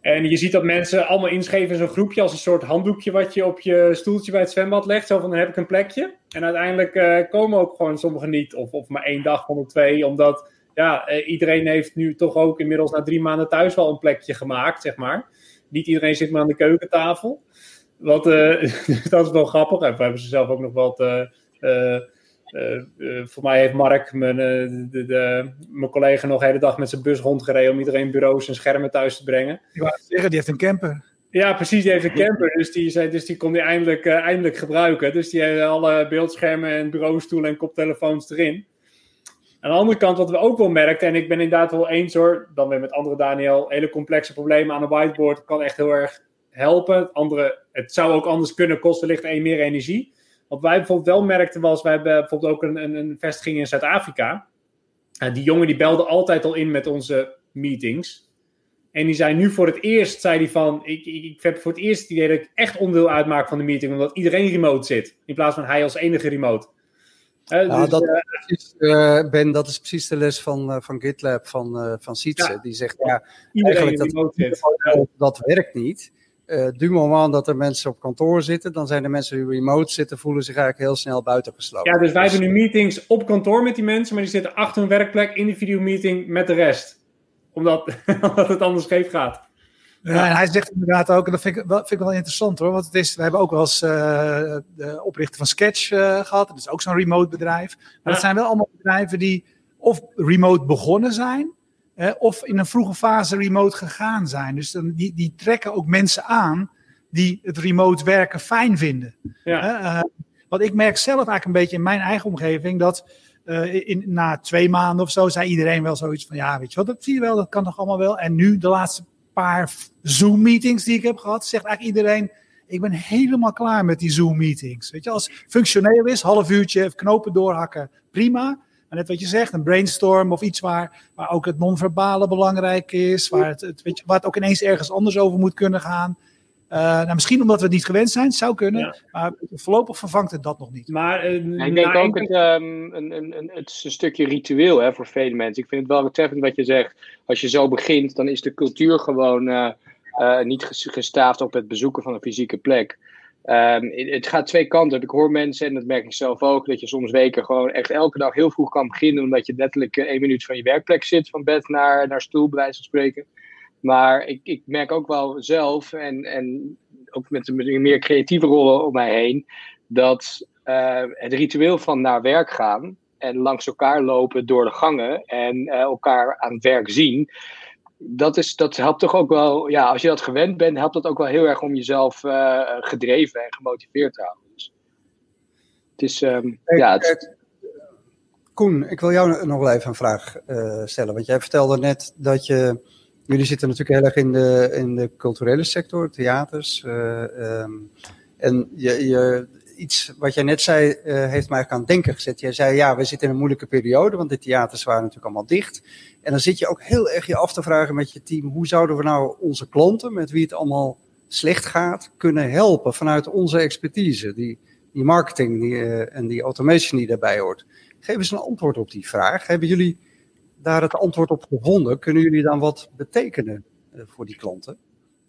En je ziet dat mensen allemaal inschrijven in zo'n groepje als een soort handdoekje wat je op je stoeltje bij het zwembad legt. Zo van, dan heb ik een plekje. En uiteindelijk uh, komen ook gewoon sommigen niet. Of, of maar één dag van de twee. Omdat ja, uh, iedereen heeft nu toch ook inmiddels na drie maanden thuis wel een plekje gemaakt, zeg maar. Niet iedereen zit maar aan de keukentafel. Wat, uh, dat is wel grappig. En we hebben ze zelf ook nog wat uh, voor mij heeft Mark, mijn, de, de, mijn collega, nog de hele dag met zijn bus rondgereden om iedereen bureaus en schermen thuis te brengen. Ik wou zeggen, die heeft een camper. Ja, precies. Die heeft een camper. Dus die, zei, dus die kon die eindelijk, eindelijk gebruiken. Dus die heeft alle beeldschermen en bureaustoelen en koptelefoons erin. Aan de andere kant, wat we ook wel merkten, en ik ben inderdaad wel eens hoor, dan weer met andere Daniel, hele complexe problemen aan een whiteboard kan echt heel erg helpen. Het, andere, het zou ook anders kunnen, kost wellicht meer energie. Wat wij bijvoorbeeld wel merkten was, wij hebben bijvoorbeeld ook een, een, een vestiging in Zuid-Afrika. Uh, die jongen die belde altijd al in met onze meetings. En die zei nu voor het eerst, zei hij van, ik, ik, ik heb voor het eerst het idee dat ik echt onderdeel uitmaak van de meeting, omdat iedereen remote zit, in plaats van hij als enige remote. Uh, nou, dus, dat, uh, is, uh, ben, dat is precies de les van, van GitLab van, van Sietse. Ja, die zegt, ja, eigenlijk dat, dat werkt niet. Du moment dat er mensen op kantoor zitten, dan zijn de mensen die remote zitten, voelen zich eigenlijk heel snel buitengesloten. Ja, dus wij hebben nu meetings op kantoor met die mensen, maar die zitten achter hun werkplek in die meeting met de rest omdat, omdat het anders scheef gaat. Ja, en hij zegt inderdaad ook, en dat vind ik, wel, vind ik wel interessant hoor, want het is, we hebben ook wel eens uh, de oprichter van Sketch uh, gehad, dat is ook zo'n remote bedrijf. Maar ja. dat zijn wel allemaal bedrijven die of remote begonnen zijn, eh, of in een vroege fase remote gegaan zijn. Dus dan, die, die trekken ook mensen aan die het remote werken fijn vinden. Ja. want ik merk zelf eigenlijk een beetje in mijn eigen omgeving dat uh, in, na twee maanden of zo zei iedereen wel zoiets van, ja, weet je wat, dat zie je wel, dat kan toch allemaal wel. En nu, de laatste paar Zoom-meetings die ik heb gehad, zegt eigenlijk iedereen, ik ben helemaal klaar met die Zoom-meetings. Weet je, als het functioneel is, half uurtje, knopen doorhakken, prima. Maar net wat je zegt, een brainstorm of iets waar, waar ook het non-verbale belangrijk is, waar het, het, weet je, waar het ook ineens ergens anders over moet kunnen gaan. Uh, nou, misschien omdat we het niet gewend zijn, zou kunnen. Ja. Maar voorlopig vervangt het dat nog niet. Maar, uh, ik denk ook het, um, een, een, een, het is een stukje ritueel hè, voor vele mensen. Ik vind het wel treffend wat je zegt. Als je zo begint, dan is de cultuur gewoon uh, niet gestaafd op het bezoeken van een fysieke plek. Um, het gaat twee kanten. Ik hoor mensen, en dat merk ik zelf ook, dat je soms weken gewoon echt elke dag heel vroeg kan beginnen, omdat je letterlijk één minuut van je werkplek zit, van bed naar, naar stoel, bij wijze van spreken. Maar ik, ik merk ook wel zelf, en, en ook met de meer creatieve rollen om mij heen, dat uh, het ritueel van naar werk gaan en langs elkaar lopen door de gangen en uh, elkaar aan het werk zien, dat, is, dat helpt toch ook wel, ja, als je dat gewend bent, helpt dat ook wel heel erg om jezelf uh, gedreven en gemotiveerd te houden. Dus het is, um, hey, ja. Het... Koen, ik wil jou nog wel even een vraag stellen, want jij vertelde net dat je jullie zitten natuurlijk heel erg in de, in de culturele sector, theaters. Uh, um, en je, je, iets wat jij net zei, uh, heeft mij aan het denken gezet. Jij zei, ja, we zitten in een moeilijke periode, want de theaters waren natuurlijk allemaal dicht. En dan zit je ook heel erg je af te vragen met je team, hoe zouden we nou onze klanten, met wie het allemaal slecht gaat, kunnen helpen vanuit onze expertise, die, die marketing die, uh, en die automation die daarbij hoort. Geef eens een antwoord op die vraag. Hebben jullie daar het antwoord op gevonden. Kunnen jullie dan wat betekenen uh, voor die klanten?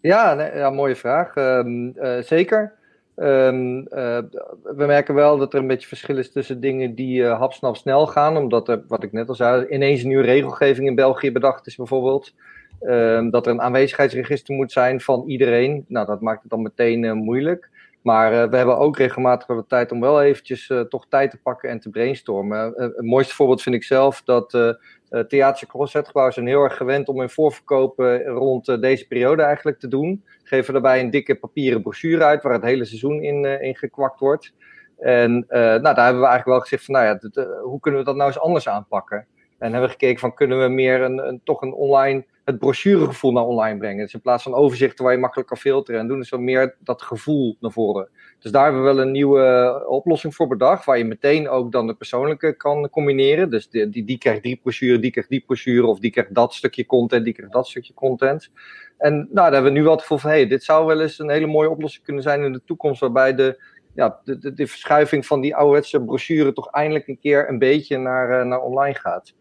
Ja, ja mooie vraag. Uh, zeker. Um, uh, we merken wel dat er een beetje verschil is tussen dingen die hapsnap snel gaan, omdat er, wat ik net al zei, ineens een nieuwe regelgeving in België bedacht is bijvoorbeeld. Um, dat er een aanwezigheidsregister moet zijn van iedereen. Nou, dat maakt het dan meteen moeilijk. Maar uh, we hebben ook regelmatig de tijd om wel eventjes uh, toch tijd te pakken en te brainstormen. Uh, het mooiste voorbeeld vind ik zelf dat uh, Theater Concertgebouw zijn heel erg gewend om hun voorverkopen rond uh, deze periode eigenlijk te doen. Geven daarbij een dikke papieren brochure uit waar het hele seizoen in, uh, in gekwakt wordt. En nou, daar hebben we eigenlijk wel gezegd van, nou ja, hoe kunnen we dat nou eens anders aanpakken? En hebben we gekeken van, kunnen we meer een, een toch een online, het brochuregevoel naar online brengen? Dus in plaats van overzichten waar je makkelijk kan filteren en doen, is we meer dat gevoel naar voren. Dus daar hebben we wel een nieuwe oplossing voor bedacht, waar je meteen ook dan de persoonlijke kan combineren. Dus die, die, die krijgt die brochure, die krijgt die brochure, of die krijgt dat stukje content, die krijgt dat stukje content. En nou, daar hebben we nu wel het gevoel van, hey, dit zou wel eens een hele mooie oplossing kunnen zijn in de toekomst, waarbij de, ja, de, verschuiving van die ouderwetse brochure toch eindelijk een keer een beetje naar, uh, naar online gaat.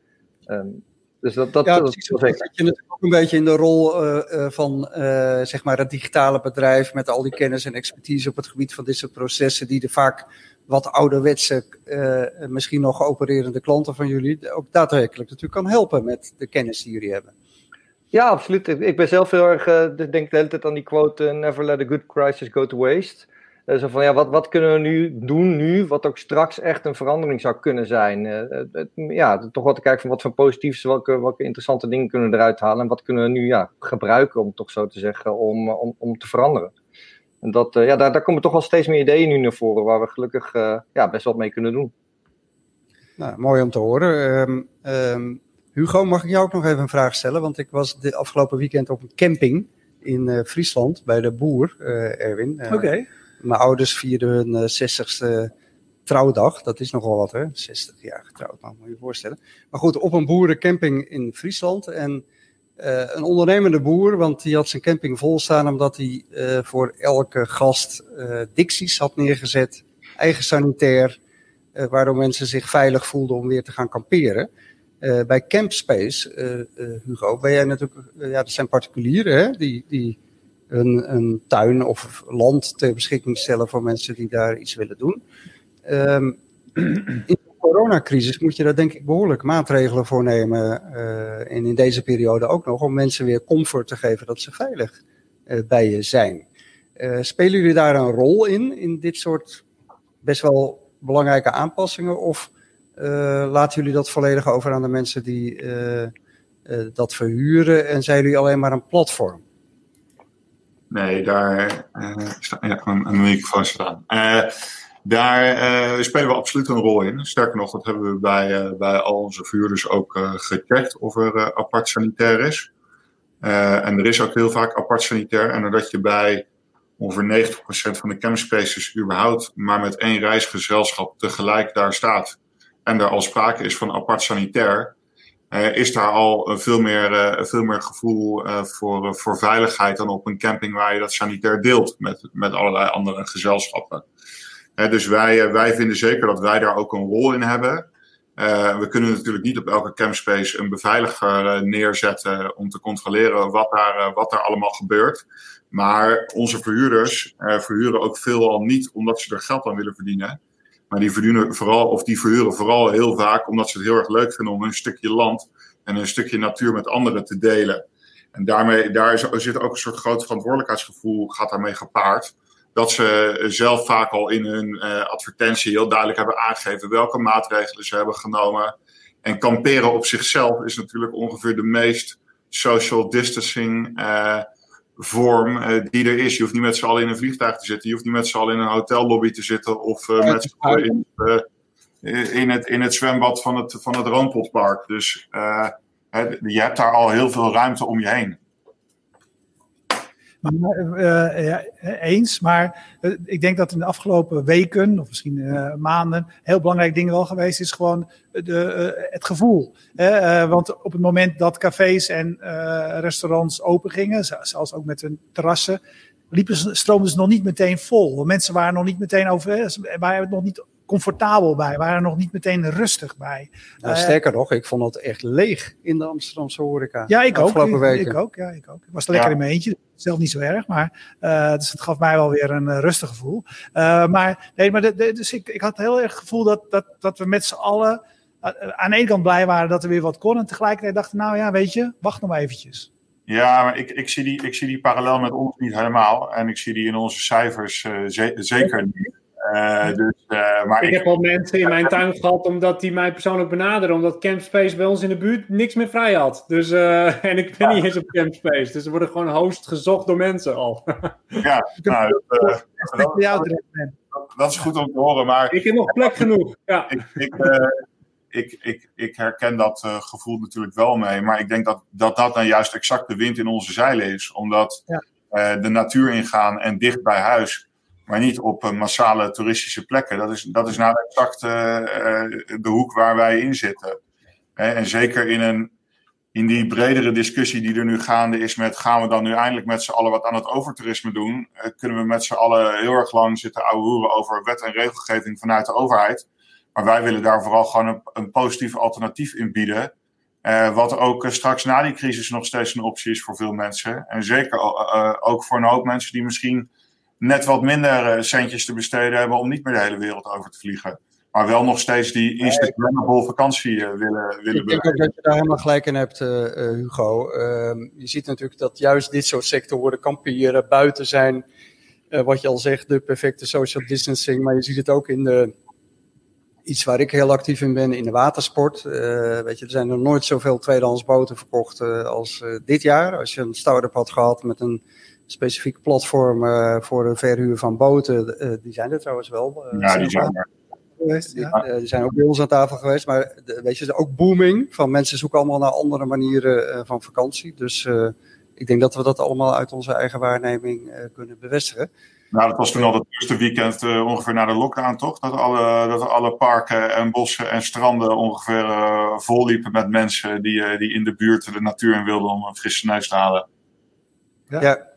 Um, dus dat, dat, ja, dat, precies, dat, dat je natuurlijk ook een beetje in de rol uh, uh, van uh, zeg maar het digitale bedrijf met al die kennis en expertise op het gebied van dit soort processen, die de vaak wat ouderwetse, misschien nog opererende klanten van jullie, ook daadwerkelijk natuurlijk kan helpen met de kennis die jullie hebben. Ja, absoluut. Ik ben zelf heel erg, denk de hele tijd aan die quote, never let a good crisis go to waste. Uh, zo van, ja, wat, wat kunnen we nu doen nu, wat ook straks echt een verandering zou kunnen zijn? Uh, ja, toch wat te kijken van wat voor positiefs, welke, welke interessante dingen kunnen we eruit halen en wat kunnen we nu ja, gebruiken, om toch zo te zeggen, om, om, om te veranderen. En dat, ja, daar, daar komen toch wel steeds meer ideeën nu naar voren, waar we gelukkig ja, best wat mee kunnen doen. Nou, mooi om te horen. Um, um, Hugo, mag ik jou ook nog even een vraag stellen? Want ik was de afgelopen weekend op een camping in uh, Friesland bij de boer, uh, Erwin. Uh, Oké. Okay. Mijn ouders vierden hun 60ste trouwdag. Dat is nogal wat, hè? 60 jaar getrouwd, nou, moet je je voorstellen. Maar goed, op een boerencamping in Friesland. En een ondernemende boer, want die had zijn camping vol staan omdat hij voor elke gast dicties had neergezet. Eigen sanitair, waardoor mensen zich veilig voelden om weer te gaan kamperen. Uh, bij Campspace, uh, uh, Hugo, ben jij natuurlijk, ja, dat zijn particulieren hè, die, die een, tuin of land ter beschikking stellen voor mensen die daar iets willen doen. Um, in de coronacrisis moet je daar denk ik behoorlijk maatregelen voor nemen. en in deze periode ook nog, om mensen weer comfort te geven dat ze veilig bij je zijn. spelen jullie daar een rol in, in dit soort best wel belangrijke aanpassingen? Of laten jullie dat volledig over aan de mensen die dat verhuren en zijn jullie alleen maar een platform? Nee, daar ja, een, een microfoon staan. daar spelen we absoluut een rol in. Sterker nog, dat hebben we bij, bij al onze verhuurders ook gecheckt of er apart sanitair is. en er is ook heel vaak apart sanitair. En doordat je bij ongeveer 90% van de campspaces überhaupt maar met één reisgezelschap tegelijk daar staat en er al sprake is van apart sanitair, uh, is daar al veel meer, uh, veel meer gevoel voor, voor veiligheid dan op een camping waar je dat sanitair deelt met, met allerlei andere gezelschappen. dus wij, wij vinden zeker dat wij daar ook een rol in hebben. we kunnen natuurlijk niet op elke campspace een beveiliger neerzetten om te controleren wat daar, wat daar allemaal gebeurt. Maar onze verhuurders verhuren ook veelal niet omdat ze er geld aan willen verdienen. Maar die verdienen vooral, of die verhuren vooral heel vaak omdat ze het heel erg leuk vinden om een stukje land en een stukje natuur met anderen te delen. En daarmee, daar zit ook een soort groot verantwoordelijkheidsgevoel, gaat daarmee gepaard. Dat ze zelf vaak al in hun uh, advertentie heel duidelijk hebben aangegeven welke maatregelen ze hebben genomen. En kamperen op zichzelf is natuurlijk ongeveer de meest social distancing uh, vorm uh, die er is. Je hoeft niet met z'n allen in een vliegtuig te zitten. Je hoeft niet met z'n allen in een hotellobby te zitten. Of uh, met z'n allen in, uh, in, het, in het zwembad van het, van het Roompotpark. Dus je hebt daar al heel veel ruimte om je heen. Uh, ja, eens, maar uh, ik denk dat in de afgelopen weken, of misschien uh, maanden, heel belangrijk ding wel geweest is gewoon de, het gevoel. want op het moment dat cafés en restaurants open gingen, zoals ook met hun terrassen, liepen, stroomden ze nog niet meteen vol. Mensen waren nog niet meteen over, waren het nog niet comfortabel bij, waren nog niet meteen rustig bij. Nou, sterker nog, ik vond het echt leeg in de Amsterdamse horeca. Ja, ik ook. Ik, ik, ook, ja, ik ook. Ik was er lekker ja. in mijn eentje, zelf niet zo erg, maar uh, dus het gaf mij wel weer een uh, rustig gevoel. Uh, maar nee, maar de, de, dus ik, ik had heel erg het gevoel dat, dat, dat we met z'n allen aan de ene kant blij waren dat er weer wat kon en tegelijkertijd dachten, nou ja, weet je, wacht nog maar eventjes. Ja, maar ik, ik, zie die, ik zie die parallel met ons niet helemaal. En ik zie die in onze cijfers ze zeker niet. Uh, dus, uh, maar ik, ik, heb al mensen in mijn tuin gehad omdat die mij persoonlijk benaderen. Omdat Campspace bij ons in de buurt niks meer vrij had. Dus, uh, en ik ben ja. niet eens op Campspace. Dus er worden gewoon host gezocht door mensen al. ja, nou, dat, dat, dat, is goed om te horen. Maar, ik heb nog plek genoeg. Ja. Ik, ik, ik, ik, ik, herken dat gevoel natuurlijk wel mee. Maar ik denk dat, dat dat dan juist exact de wind in onze zeilen is. Omdat ja. de natuur ingaan en dicht bij huis maar niet op uh, massale toeristische plekken. Dat is, dat is nou exact uh, de hoek waar wij in zitten. en zeker in, een, in die bredere discussie die er nu gaande is met gaan we dan nu eindelijk met z'n allen wat aan het overtoerisme doen, kunnen we met z'n allen heel erg lang zitten ouwehoeren over wet en regelgeving vanuit de overheid. Maar wij willen daar vooral gewoon een, positief alternatief in bieden. Wat ook straks na die crisis nog steeds een optie is voor veel mensen. En zeker ook voor een hoop mensen die misschien net wat minder eh, centjes te besteden hebben om niet meer de hele wereld over te vliegen. Maar wel nog steeds die Instagrammable vakantie uh, willen, willen Ik denk ook dat je daar helemaal gelijk in hebt, uh, Hugo. Uh, je ziet natuurlijk dat juist dit soort sectoren, kamperen, buiten zijn, wat je al zegt, de perfecte social distancing. Maar je ziet het ook in de, iets waar ik heel actief in ben, in de watersport. weet je, er zijn nog nooit zoveel tweedehands boten verkocht als dit jaar. Als je een start-up had gehad met een specifiek platform voor de verhuur van boten, die zijn er trouwens wel. ja, die zijn er geweest. Ja. die zijn ook bij ons aan tafel geweest. Maar weet je, ook booming. Van mensen zoeken allemaal naar andere manieren van vakantie. Dus ik denk dat we dat allemaal uit onze eigen waarneming kunnen bevestigen. Nou, dat was toen al het eerste weekend uh, ongeveer na de lockdown, toch? Dat alle, dat alle parken en bossen en stranden ongeveer uh, vol liepen met mensen die, die in de buurt de natuur in wilden om een frisse neus te halen. Ja. ja.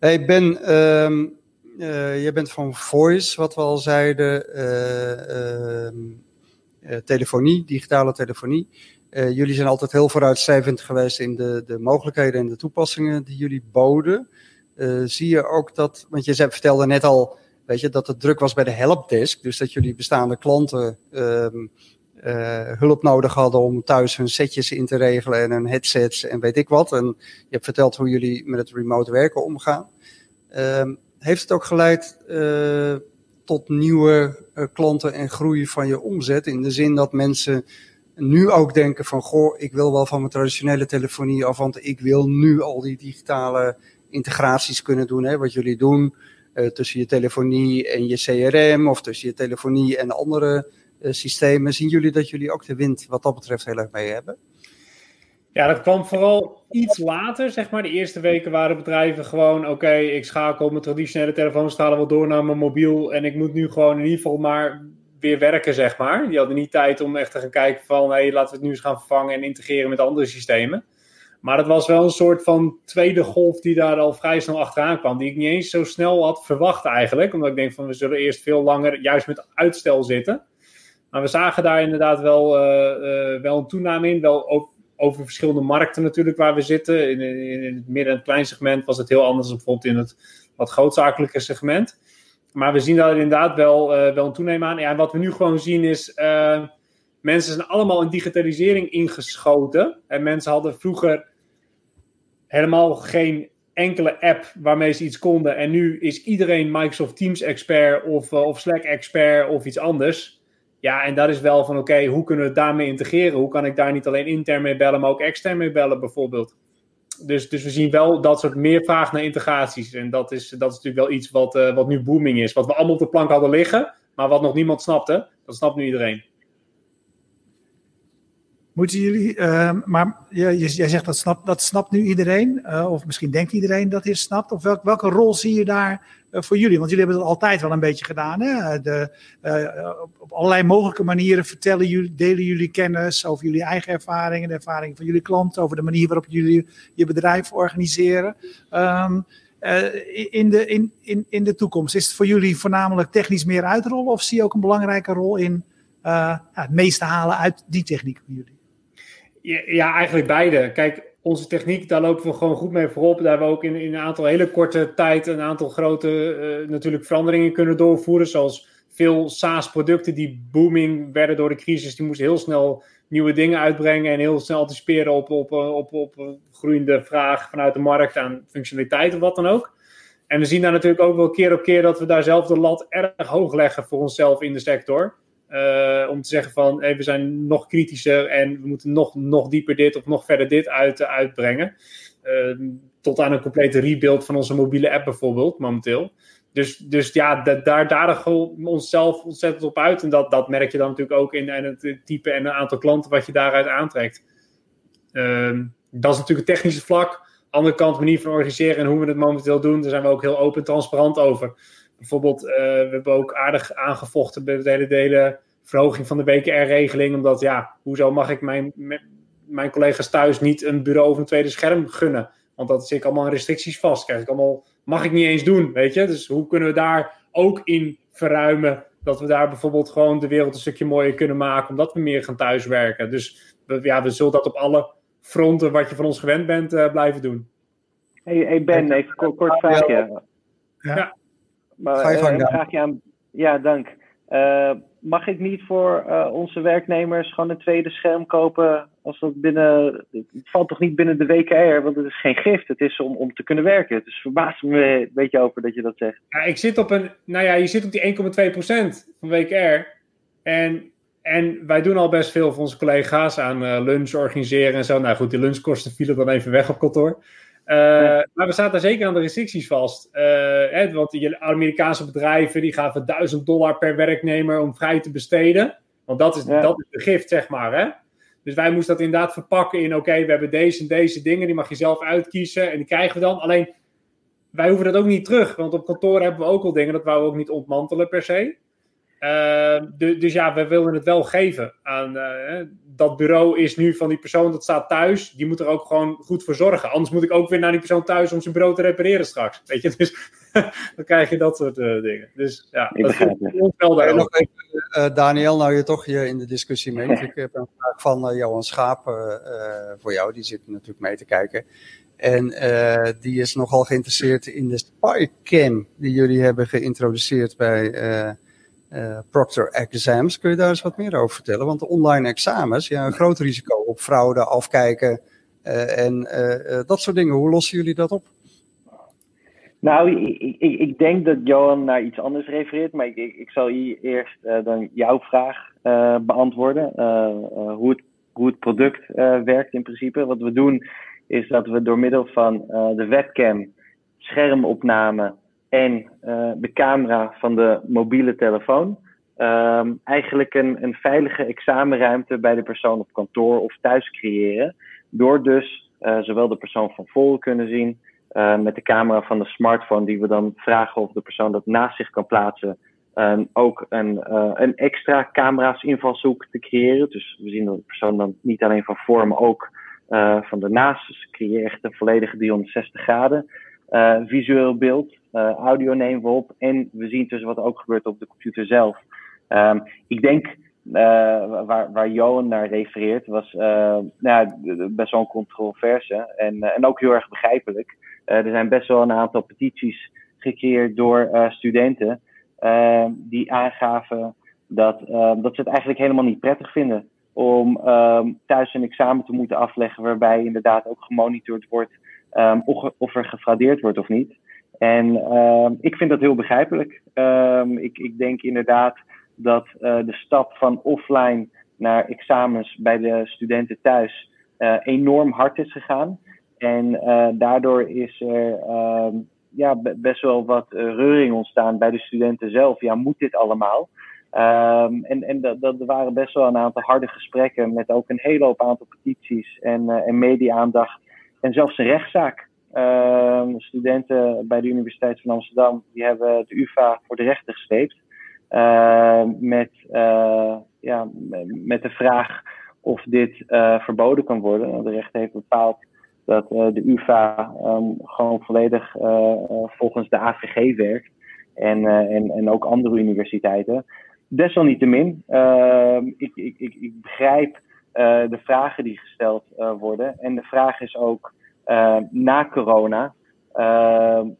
Hey Ben, um, jij bent van Voice, wat we al zeiden. Ehm, telefonie, digitale telefonie. Uh, jullie zijn altijd heel vooruitstrevend geweest in de, de mogelijkheden en de toepassingen die jullie boden. Uh, zie je ook dat, want je vertelde net al, weet je, dat het druk was bij de helpdesk. Dus dat jullie bestaande klanten um, uh, hulp nodig hadden om thuis hun setjes in te regelen en hun headsets en weet ik wat. En je hebt verteld hoe jullie met het remote werken omgaan. Um, heeft het ook geleid tot nieuwe klanten en groei van je omzet? In de zin dat mensen nu ook denken van, goh, ik wil wel van mijn traditionele telefonie af, want ik wil nu al die digitale integraties kunnen doen, hè, wat jullie doen uh, tussen je telefonie en je CRM of tussen je telefonie en andere uh, systemen. Zien jullie dat jullie ook de wind wat dat betreft heel erg mee hebben? Ja, dat kwam vooral iets later, zeg maar. De eerste weken waren bedrijven gewoon, oké, ik schakel mijn traditionele telefoonstralen wel door naar mijn mobiel en ik moet nu gewoon in ieder geval maar weer werken, zeg maar. Die hadden niet tijd om echt te gaan kijken van, hé, laten we het nu eens gaan vervangen en integreren met andere systemen. Maar dat was wel een soort van tweede golf die daar al vrij snel achteraan kwam. Die ik niet eens zo snel had verwacht eigenlijk. Omdat ik denk van, we zullen eerst veel langer juist met uitstel zitten. Maar we zagen daar inderdaad wel, uh, uh, wel een toename in. Wel over, over, verschillende markten natuurlijk waar we zitten. In, in, in het midden- en klein segment was het heel anders dan bijvoorbeeld in het wat grootzakelijke segment. Maar we zien daar inderdaad wel, uh, wel een toename aan. Ja, en wat we nu gewoon zien is, mensen zijn allemaal in digitalisering ingeschoten. En mensen hadden vroeger helemaal geen enkele app waarmee ze iets konden. En nu is iedereen Microsoft Teams expert of, of Slack expert of iets anders. Ja, en dat is wel van oké, hoe kunnen we daarmee integreren? Hoe kan ik daar niet alleen intern mee bellen, maar ook extern mee bellen bijvoorbeeld? dus, dus we zien wel dat soort meer vraag naar integraties. En dat is, dat is natuurlijk wel iets wat, uh, wat nu booming is. Wat we allemaal op de plank hadden liggen, maar wat nog niemand snapte. Dat snapt nu iedereen. Moeten jullie, uh, maar jij, jij zegt dat snapt, dat nu iedereen, uh, of misschien denkt iedereen dat hij snapt. Of welk, welke rol zie je daar uh, voor jullie? Want jullie hebben het altijd wel een beetje gedaan. Hè? De, uh, op, op, allerlei mogelijke manieren vertellen jullie, delen jullie kennis over jullie eigen ervaringen, de ervaringen van jullie klanten, over de manier waarop jullie je bedrijf organiseren. Um, in, de, in, in, in de toekomst, is het voor jullie voornamelijk technisch meer uitrollen of zie je ook een belangrijke rol in ja, het meeste halen uit die techniek van jullie? Ja, eigenlijk beide. Kijk, onze techniek, daar lopen we gewoon goed mee voorop. Daar hebben we ook in, in een aantal hele korte tijd een aantal grote uh, natuurlijk veranderingen kunnen doorvoeren. Zoals veel SaaS-producten die booming werden door de crisis. Die moesten heel snel nieuwe dingen uitbrengen en heel snel anticiperen op, op, op, op, op groeiende vraag vanuit de markt aan functionaliteit of wat dan ook. En we zien daar natuurlijk ook wel keer op keer dat we daar zelf de lat erg hoog leggen voor onszelf in de sector. Uh, om te zeggen van we zijn nog kritischer en we moeten nog, nog dieper dit of nog verder dit uit, uitbrengen. Uh, tot aan een complete rebuild van onze mobiele app bijvoorbeeld, momenteel. Dus, dus ja, da, daar dagen we onszelf ontzettend op uit. En dat, dat merk je dan natuurlijk ook in, het type en een aantal klanten wat je daaruit aantrekt. Uh, dat is natuurlijk het technische vlak. Andere kant, manier van organiseren en hoe we het momenteel doen, daar zijn we ook heel open en transparant over. Bijvoorbeeld, uh, we hebben ook aardig aangevochten bij de hele, de hele verhoging van de WKR-regeling. Omdat, ja, hoezo mag ik mijn, mijn collega's thuis niet een bureau of een tweede scherm gunnen? Want dat zit ik allemaal in restricties vast. Krijg ik allemaal, mag ik niet eens doen, weet je? Dus hoe kunnen we daar ook in verruimen? Dat we daar bijvoorbeeld gewoon de wereld een stukje mooier kunnen maken, omdat we meer gaan thuiswerken. Dus we, ja, we zullen dat op alle fronten wat je van ons gewend bent uh, blijven doen. Hey, hey Ben, even kort, kort vraagje. Ja. ja. Maar, Ga je gang, uh, vraag je aan, ja, dank. Uh, mag ik niet voor uh, onze werknemers gewoon een tweede scherm kopen Als dat binnen, het valt toch niet binnen de WKR, want het is geen gift. Het is om, om te kunnen werken. Dus verbaast me een beetje over dat je dat zegt. Ja, ik zit op een, nou ja, je zit op die 1,2% van WKR. En, en wij doen al best veel voor onze collega's aan uh, lunch organiseren en zo. Nou goed, die lunchkosten vielen dan even weg op kantoor. Uh, Maar we zaten zeker aan de restricties vast. Uh, hè, want die Amerikaanse bedrijven die gaven 1000 dollar per werknemer om vrij te besteden. Want dat is, Ja. dat is de gift, zeg maar. Hè? Dus wij moesten dat inderdaad verpakken in: oké, we hebben deze en deze dingen, die mag je zelf uitkiezen en die krijgen we dan. Alleen wij hoeven dat ook niet terug, want op kantoor hebben we ook al dingen, dat wouden we ook niet ontmantelen per se. Uh, du- dus ja, we wilden het wel geven aan uh, hè, dat bureau is nu van die persoon dat staat thuis. Die moet er ook gewoon goed voor zorgen. Anders moet ik ook weer naar die persoon thuis om zijn bureau te repareren straks. Weet je, dus dan krijg je dat soort uh, dingen. Dus ja, Ik dat begrijp het. wel En nog even, eh, Daniel, nou je toch hier in de discussie mee. Ik heb een vraag van eh, Johan Schaap eh, eh, voor jou. Die zit natuurlijk mee te kijken. En eh, die is nogal geïnteresseerd in de spycam die jullie hebben geïntroduceerd bij eh, eh, Proctor Exams. Kun je daar eens wat meer over vertellen? Want de online examens, ja, een groot risico op fraude, afkijken eh, en eh, dat soort dingen. Hoe lossen jullie dat op? Nou, ik, ik, ik denk dat Johan naar iets anders refereert, maar ik, ik, zal hier eerst dan jouw vraag beantwoorden. Hoe, het, hoe het product werkt in principe. Wat we doen is dat we door middel van de webcam, schermopname en eh, de camera van de mobiele telefoon ehm, eigenlijk een, een veilige examenruimte bij de persoon op kantoor of thuis creëren. Door dus eh, zowel de persoon van voren kunnen zien, uh, met de camera van de smartphone, die we dan vragen of de persoon dat naast zich kan plaatsen, um, ook een, een extra camera's invalshoek te creëren. Dus we zien dat de persoon dan niet alleen van voor, maar ook van daarnaast. Dus creëer echt een volledige 360 graden visueel beeld. Audio nemen we op en we zien dus wat er ook gebeurt op de computer zelf. Um, ik denk uh, waar, waar Johan naar refereert, was uh, nou, best wel een controverse en, en ook heel erg begrijpelijk. Er zijn best wel een aantal petities gecreëerd door studenten die aangaven dat, dat ze het eigenlijk helemaal niet prettig vinden om thuis een examen te moeten afleggen waarbij inderdaad ook gemonitord wordt um, of, of er gefraudeerd wordt of niet. En ik vind dat heel begrijpelijk. ik, ik denk inderdaad dat uh, de stap van offline naar examens bij de studenten thuis uh, enorm hard is gegaan. En uh, daardoor is er ja, best wel wat reuring ontstaan bij de studenten zelf. Ja, moet dit allemaal? Um, en en dat, dat, waren best wel een aantal harde gesprekken met ook een hele hoop aantal petities en, en media-aandacht. En zelfs een rechtszaak. Studenten bij de Universiteit van Amsterdam die hebben de UvA voor de rechter gesleept. Uh, met, uh, ja, met de vraag of dit uh, verboden kan worden. De rechter heeft bepaald dat de UvA um, gewoon volledig volgens de AVG werkt. En, en, en ook andere universiteiten. Desalniettemin, ik, ik, ik, ik begrijp de vragen die gesteld worden. En de vraag is ook na corona.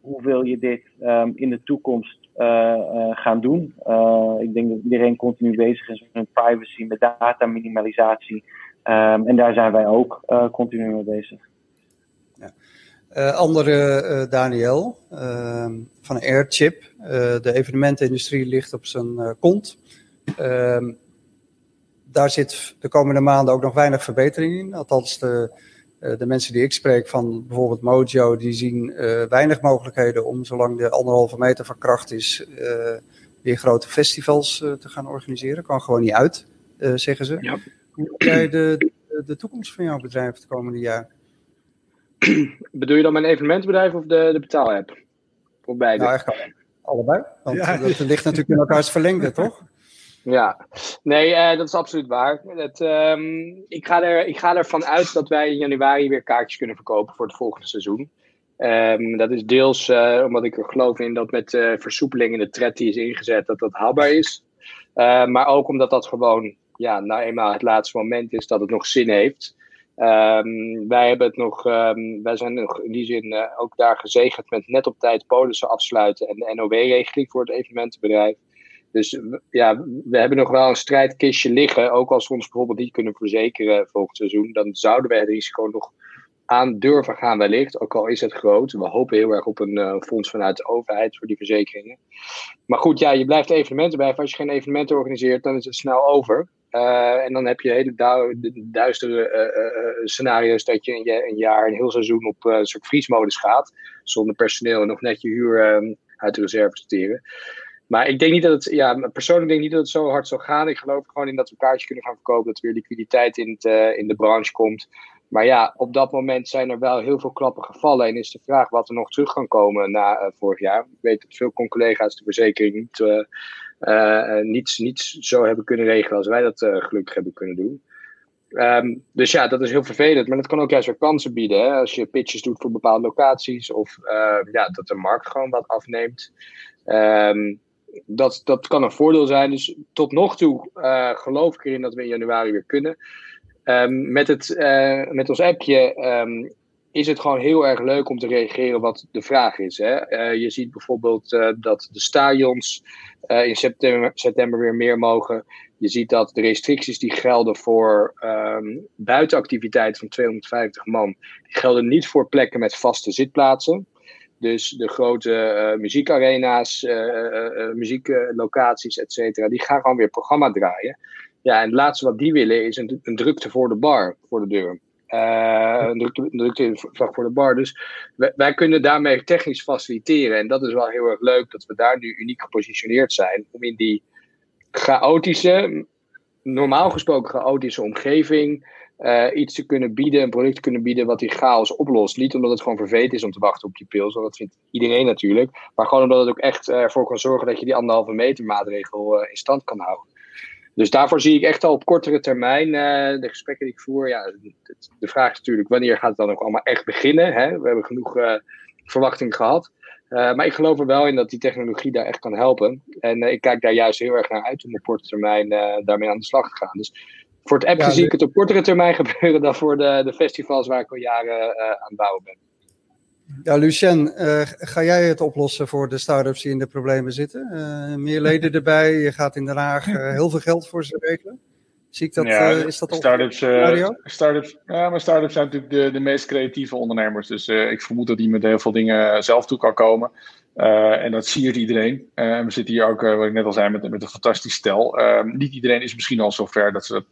hoe wil je dit um, in de toekomst uh, uh, gaan doen. Uh, ik denk dat iedereen continu bezig is met privacy, met data minimalisatie. Um, en daar zijn wij ook continu mee bezig. Ja. andere Daniel ehm, van Airchip. de evenementenindustrie ligt op zijn kont. Ehm, daar zit de komende maanden ook nog weinig verbetering in. Althans, de, de mensen die ik spreek van bijvoorbeeld Mojo, die zien uh, weinig mogelijkheden om, zolang de anderhalve meter van kracht is, uh, weer grote festivals uh, te gaan organiseren. Kan gewoon niet uit, zeggen ze. Ja. Hoe jij de, de, de, toekomst van jouw bedrijf het komende jaar? Bedoel je dan mijn evenementenbedrijf of de, de betaalapp? Voor beide? Nou, eigenlijk allebei. Want ja. dat ligt natuurlijk in elkaars verlengde, toch? Ja, nee, uh, dat is absoluut waar. Um, ik, ga er, ik ga ervan uit dat wij in januari weer kaartjes kunnen verkopen voor het volgende seizoen. Um, dat is deels uh, omdat ik er geloof in dat met uh, versoepeling in de tred die is ingezet, dat dat haalbaar is. maar ook omdat dat gewoon, ja, nou eenmaal het laatste moment is dat het nog zin heeft. Um, wij hebben het nog, wij zijn nog in die zin ook daar gezegend met net op tijd polissen afsluiten en de NOW-regeling voor het evenementenbedrijf. Dus ja, we hebben nog wel een strijdkistje liggen. Ook als we ons bijvoorbeeld niet kunnen verzekeren volgend seizoen, dan zouden we het risico nog aan durven gaan wellicht. Ook al is het groot. We hopen heel erg op een uh, fonds vanuit de overheid voor die verzekeringen. Maar goed, ja, je blijft evenementen bij. Als je geen evenementen organiseert, dan is het snel over. Uh, en dan heb je hele du duistere uh, scenario's dat je een, een, jaar, een heel seizoen op een soort vriesmodus gaat. Zonder personeel en nog net je huur uit de reserve sorteren. Maar ik denk niet dat het, ja, persoonlijk denk ik niet dat het zo hard zal gaan. Ik geloof gewoon in dat we kaartjes kunnen gaan verkopen, dat er weer liquiditeit in, het, in de branche komt. Maar ja, op dat moment zijn er wel heel veel klappen gevallen. En is de vraag wat er nog terug kan komen na uh, vorig jaar. Ik weet dat veel collega's de verzekering niet, uh, uh, niets, niets zo hebben kunnen regelen als wij dat gelukkig hebben kunnen doen. Um, dus ja, dat is heel vervelend. Maar dat kan ook juist weer kansen bieden. Hè? Als je pitches doet voor bepaalde locaties. Of ja, dat de markt gewoon wat afneemt. Um, dat, dat kan een voordeel zijn. Dus tot nog toe geloof ik erin dat we in januari weer kunnen. Um, met, het, uh, met ons appje um, is het gewoon heel erg leuk om te reageren wat de vraag is. Hè? Uh, je ziet bijvoorbeeld dat de stadions in september, september weer meer mogen. Je ziet dat de restricties die gelden voor um, buitenactiviteit van 250 man, die gelden niet voor plekken met vaste zitplaatsen. Dus de grote muziekarena's, muzieklocaties, et cetera, die gaan gewoon weer programma draaien. Ja, en het laatste wat die willen is een, drukte voor de bar, voor de deur. Een drukte, een voor de bar. Dus wij, kunnen daarmee technisch faciliteren. En dat is wel heel erg leuk dat we daar nu uniek gepositioneerd zijn. Om in die chaotische, normaal gesproken chaotische omgeving. Uh, iets te kunnen bieden, een product te kunnen bieden wat die chaos oplost. Niet omdat het gewoon vervelend is om te wachten op je pils, want dat vindt iedereen natuurlijk. Maar gewoon omdat het ook echt ervoor kan zorgen dat je die anderhalve meter maatregel uh, in stand kan houden. Dus daarvoor zie ik echt al op kortere termijn de gesprekken die ik voer. Ja, de vraag is natuurlijk wanneer gaat het dan ook allemaal echt beginnen. Hè? We hebben genoeg verwachting gehad. Maar ik geloof er wel in dat die technologie daar echt kan helpen. En ik kijk daar juist heel erg naar uit om op korte termijn daarmee aan de slag te gaan. Dus voor het app ja, zie ik het op kortere termijn gebeuren dan voor de, de festivals waar ik al jaren aan het bouwen ben. Ja, Lucien, uh, ga jij het oplossen voor de start-ups die in de problemen zitten? Uh, meer leden erbij, je gaat in Den Haag uh, heel veel geld voor ze regelen. Zie ik dat, ja, is dat start-ups, start-ups, ja, maar start-ups zijn natuurlijk de, de meest creatieve ondernemers. Dus ik vermoed dat die met heel veel dingen zelf toe kan komen. en dat siert iedereen. en we zitten hier ook, wat ik net al zei, met, met een fantastisch stel. Ehm, niet iedereen is misschien al zover dat ze dat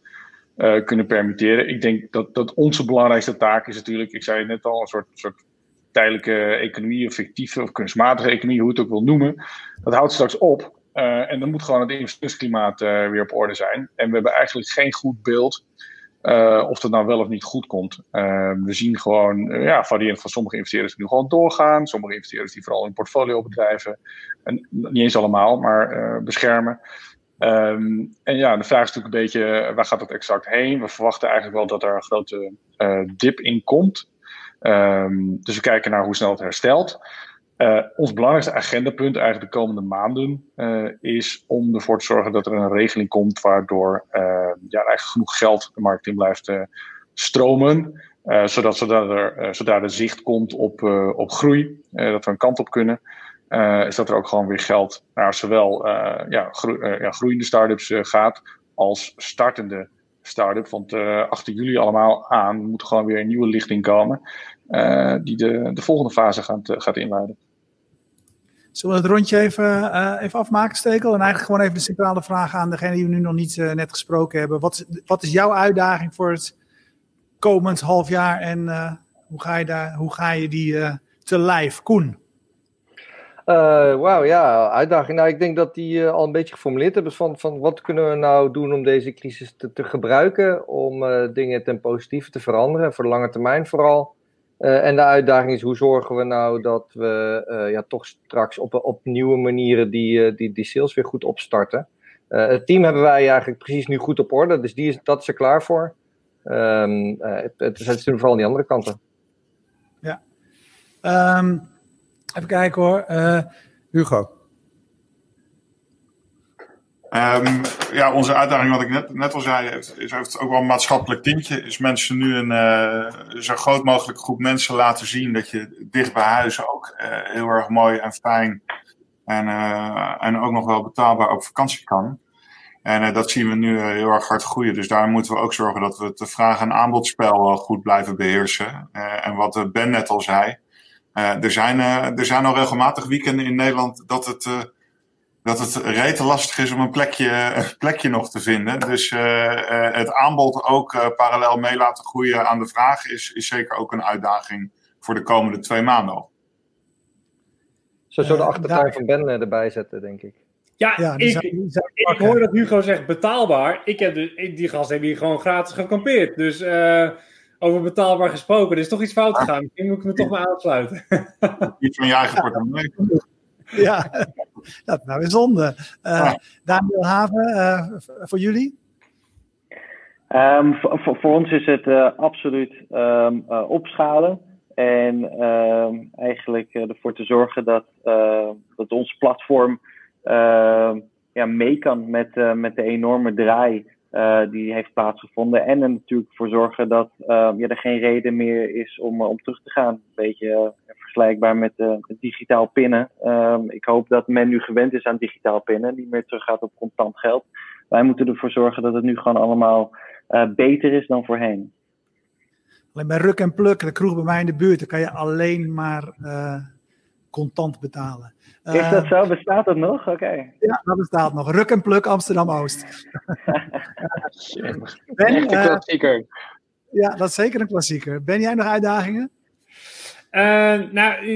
kunnen permitteren. Ik denk dat, dat onze belangrijkste taak is natuurlijk, ik zei het net al, een soort, soort tijdelijke economie of fictieve of kunstmatige economie, hoe het ook wil noemen, dat houdt straks op. Uh, en dan moet gewoon het investeringsklimaat uh, weer op orde zijn. En we hebben eigenlijk geen goed beeld of het nou wel of niet goed komt. we zien gewoon, ja, variërend van sommige investeerders die nu gewoon doorgaan. Sommige investeerders die vooral in portfoliobedrijven, en niet eens allemaal, maar beschermen. Um, en ja, de vraag is natuurlijk een beetje, waar gaat het exact heen? We verwachten eigenlijk wel dat er een grote dip in komt. Um, dus we kijken naar hoe snel het herstelt. Uh, ons belangrijkste agendapunt eigenlijk de komende maanden is om ervoor te zorgen dat er een regeling komt waardoor uh, ja, eigenlijk genoeg geld de markt in blijft stromen. zodat, zodat, er, zodat er zicht komt op, op groei, dat we een kant op kunnen. Is dat er ook gewoon weer geld naar zowel ja, groe ja, groeiende start-ups gaat als startende start-up. Want achter jullie allemaal aan moet gewoon weer een nieuwe lichting komen. Die de, de volgende fase gaat, gaat inleiden. Zullen we het rondje even, even afmaken, Stekel? En eigenlijk gewoon even de centrale vraag aan degene die we nu nog niet net gesproken hebben. Wat, wat is jouw uitdaging voor het komend half jaar en hoe, ga je daar, hoe ga je die te lijf? Koen? Uh, Wauw, ja, uitdaging. Nou, ik denk dat die uh, al een beetje geformuleerd hebben van, van wat kunnen we nou doen om deze crisis te, te gebruiken om uh, dingen ten positieve te veranderen, voor de lange termijn vooral. en de uitdaging is hoe zorgen we nou dat we ja, toch straks op, op nieuwe manieren die, die, die sales weer goed opstarten. het team hebben wij eigenlijk precies nu goed op orde, dus die is, dat is er klaar voor. Um, het, het, het vooral aan die andere kanten. Ja. Um... Even kijken hoor. Uh, Hugo. Um, ja, onze uitdaging, wat ik net, net al zei, is, heeft ook wel een maatschappelijk tintje. Is mensen nu een uh, zo groot mogelijk groep mensen laten zien dat je dicht bij huis ook uh, heel erg mooi en fijn En, en ook nog wel betaalbaar op vakantie kan. En dat zien we nu heel erg hard groeien. Dus daar moeten we ook zorgen dat we het vraag- en aanbodspel goed blijven beheersen. en wat Ben net al zei. Er, zijn, er zijn al regelmatig weekenden in Nederland dat het dat het rete lastig is om een plekje, een plekje nog te vinden. Dus uh, het aanbod ook uh, parallel mee laten groeien aan de vraag is, is zeker ook een uitdaging voor de komende twee maanden al. Zo zo de achtertuin van Ben erbij zetten, denk ik. Ja, ja ik, zijn, zijn ik hoor dat Hugo zegt betaalbaar. Ik heb de, die gasten hebben hier gewoon gratis gekampeerd. Dus over betaalbaar gesproken, er is toch iets fout gegaan. Misschien moet ik me toch maar aansluiten. Iets van je eigen portemonnee. ja, dat nou weer zonde. Uh, Daniel Haven, uh, voor jullie? Um, voor, voor, ons is het uh, absoluut um, opschalen. En um, eigenlijk ervoor te zorgen dat, dat ons platform ja, mee kan met, met de enorme draai uh, die heeft plaatsgevonden. En er natuurlijk voor zorgen dat uh, ja, er geen reden meer is om, om terug te gaan. Een beetje vergelijkbaar met, met digitaal pinnen. Ehm, ik hoop dat men nu gewend is aan digitaal pinnen, niet meer teruggaat op contant geld. Wij moeten ervoor zorgen dat het nu gewoon allemaal beter is dan voorheen. Alleen bij Ruk en Pluk, de kroeg bij mij in de buurt, dan kan je alleen maar contant betalen. Is dat zo? Bestaat dat nog? Oké. Ja, dat bestaat nog. Ruk en Pluk Amsterdam-Oost. ben, Echt een klassieker. ja, dat is zeker een klassieker. Ben jij nog uitdagingen? Uh, nou,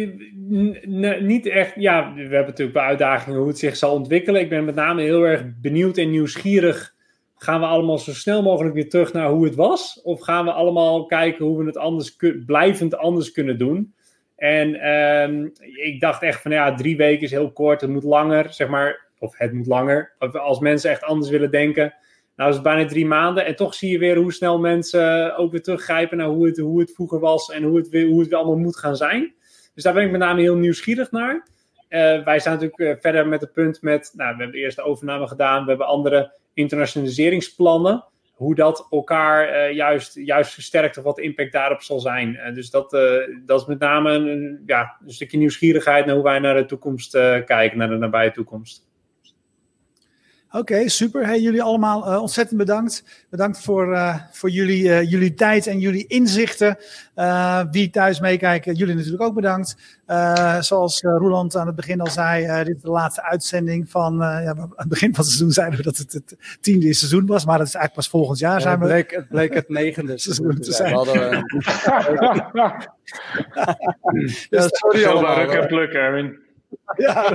niet echt. Ja, we hebben natuurlijk bij uitdagingen hoe het zich zal ontwikkelen. Ik ben met name heel erg benieuwd en nieuwsgierig. Gaan we allemaal zo snel mogelijk weer terug naar hoe het was? Of gaan we allemaal kijken hoe we het anders blijvend anders kunnen doen? En um, ik dacht echt van ja, drie weken is heel kort, het moet langer, zeg maar. Of het moet langer. Als mensen echt anders willen denken. Nou is het bijna drie maanden. En toch zie je weer hoe snel mensen ook weer teruggrijpen naar hoe het, hoe het vroeger was. En hoe het, weer, hoe het allemaal moet gaan zijn. Dus daar ben ik met name heel nieuwsgierig naar. Uh, wij staan natuurlijk uh, verder met het punt met, nou, we hebben eerst de overname gedaan, we hebben andere internationaliseringsplannen hoe dat elkaar uh, juist, juist versterkt of wat de impact daarop zal zijn. Uh, dus dat, uh, dat is met name een, ja, een stukje nieuwsgierigheid naar hoe wij naar de toekomst kijken, naar de nabije toekomst. Oké, okay, super. Hey, jullie allemaal uh, ontzettend bedankt. Bedankt voor, uh, voor jullie, uh, jullie tijd en jullie inzichten. wie thuis meekijken, jullie natuurlijk ook bedankt. zoals Roeland aan het begin al zei, dit is de laatste uitzending van... ja, aan het begin van het seizoen zeiden we dat het het tiende seizoen was, maar dat is eigenlijk pas volgend jaar. Ja, zijn het, bleek, het bleek het negende seizoen te zijn. We hadden, ja, sorry allemaal. Ruk en pluk, Erwin. Ja,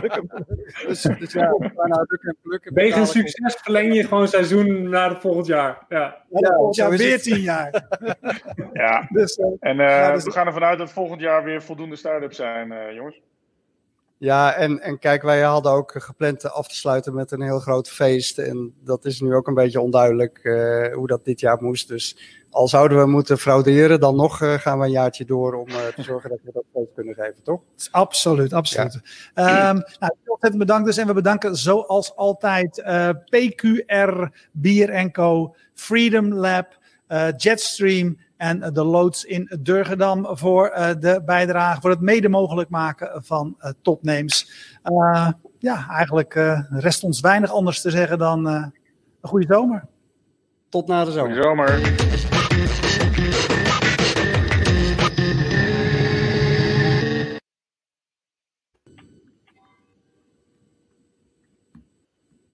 dus, dus ja, bijna ruk en plukken. Wegen succes verleng je gewoon seizoen naar het volgend jaar. Ja, ja, volgend jaar weer tien jaar. ja, dus, uh, en uh, ja, dus we gaan ervan uit dat volgend jaar weer voldoende start-ups zijn, uh, jongens. Ja, en, en kijk, wij hadden ook gepland af te sluiten met een heel groot feest. En dat is nu ook een beetje onduidelijk uh, hoe dat dit jaar moest. Dus al zouden we moeten frauderen, dan nog uh, gaan we een jaartje door om uh, te zorgen dat we dat feest kunnen geven, toch? Absoluut, absoluut. Ja. Um, nou, ontzettend bedankt dus. En we bedanken zoals altijd PQR, Bier Co, Freedom Lab, Jetstream en de loods in Durgedam voor uh, de bijdrage, voor het mede mogelijk maken van uh, topnames. Uh, ja, eigenlijk rest ons weinig anders te zeggen dan een goede zomer. Tot na de zomer. Goede zomer.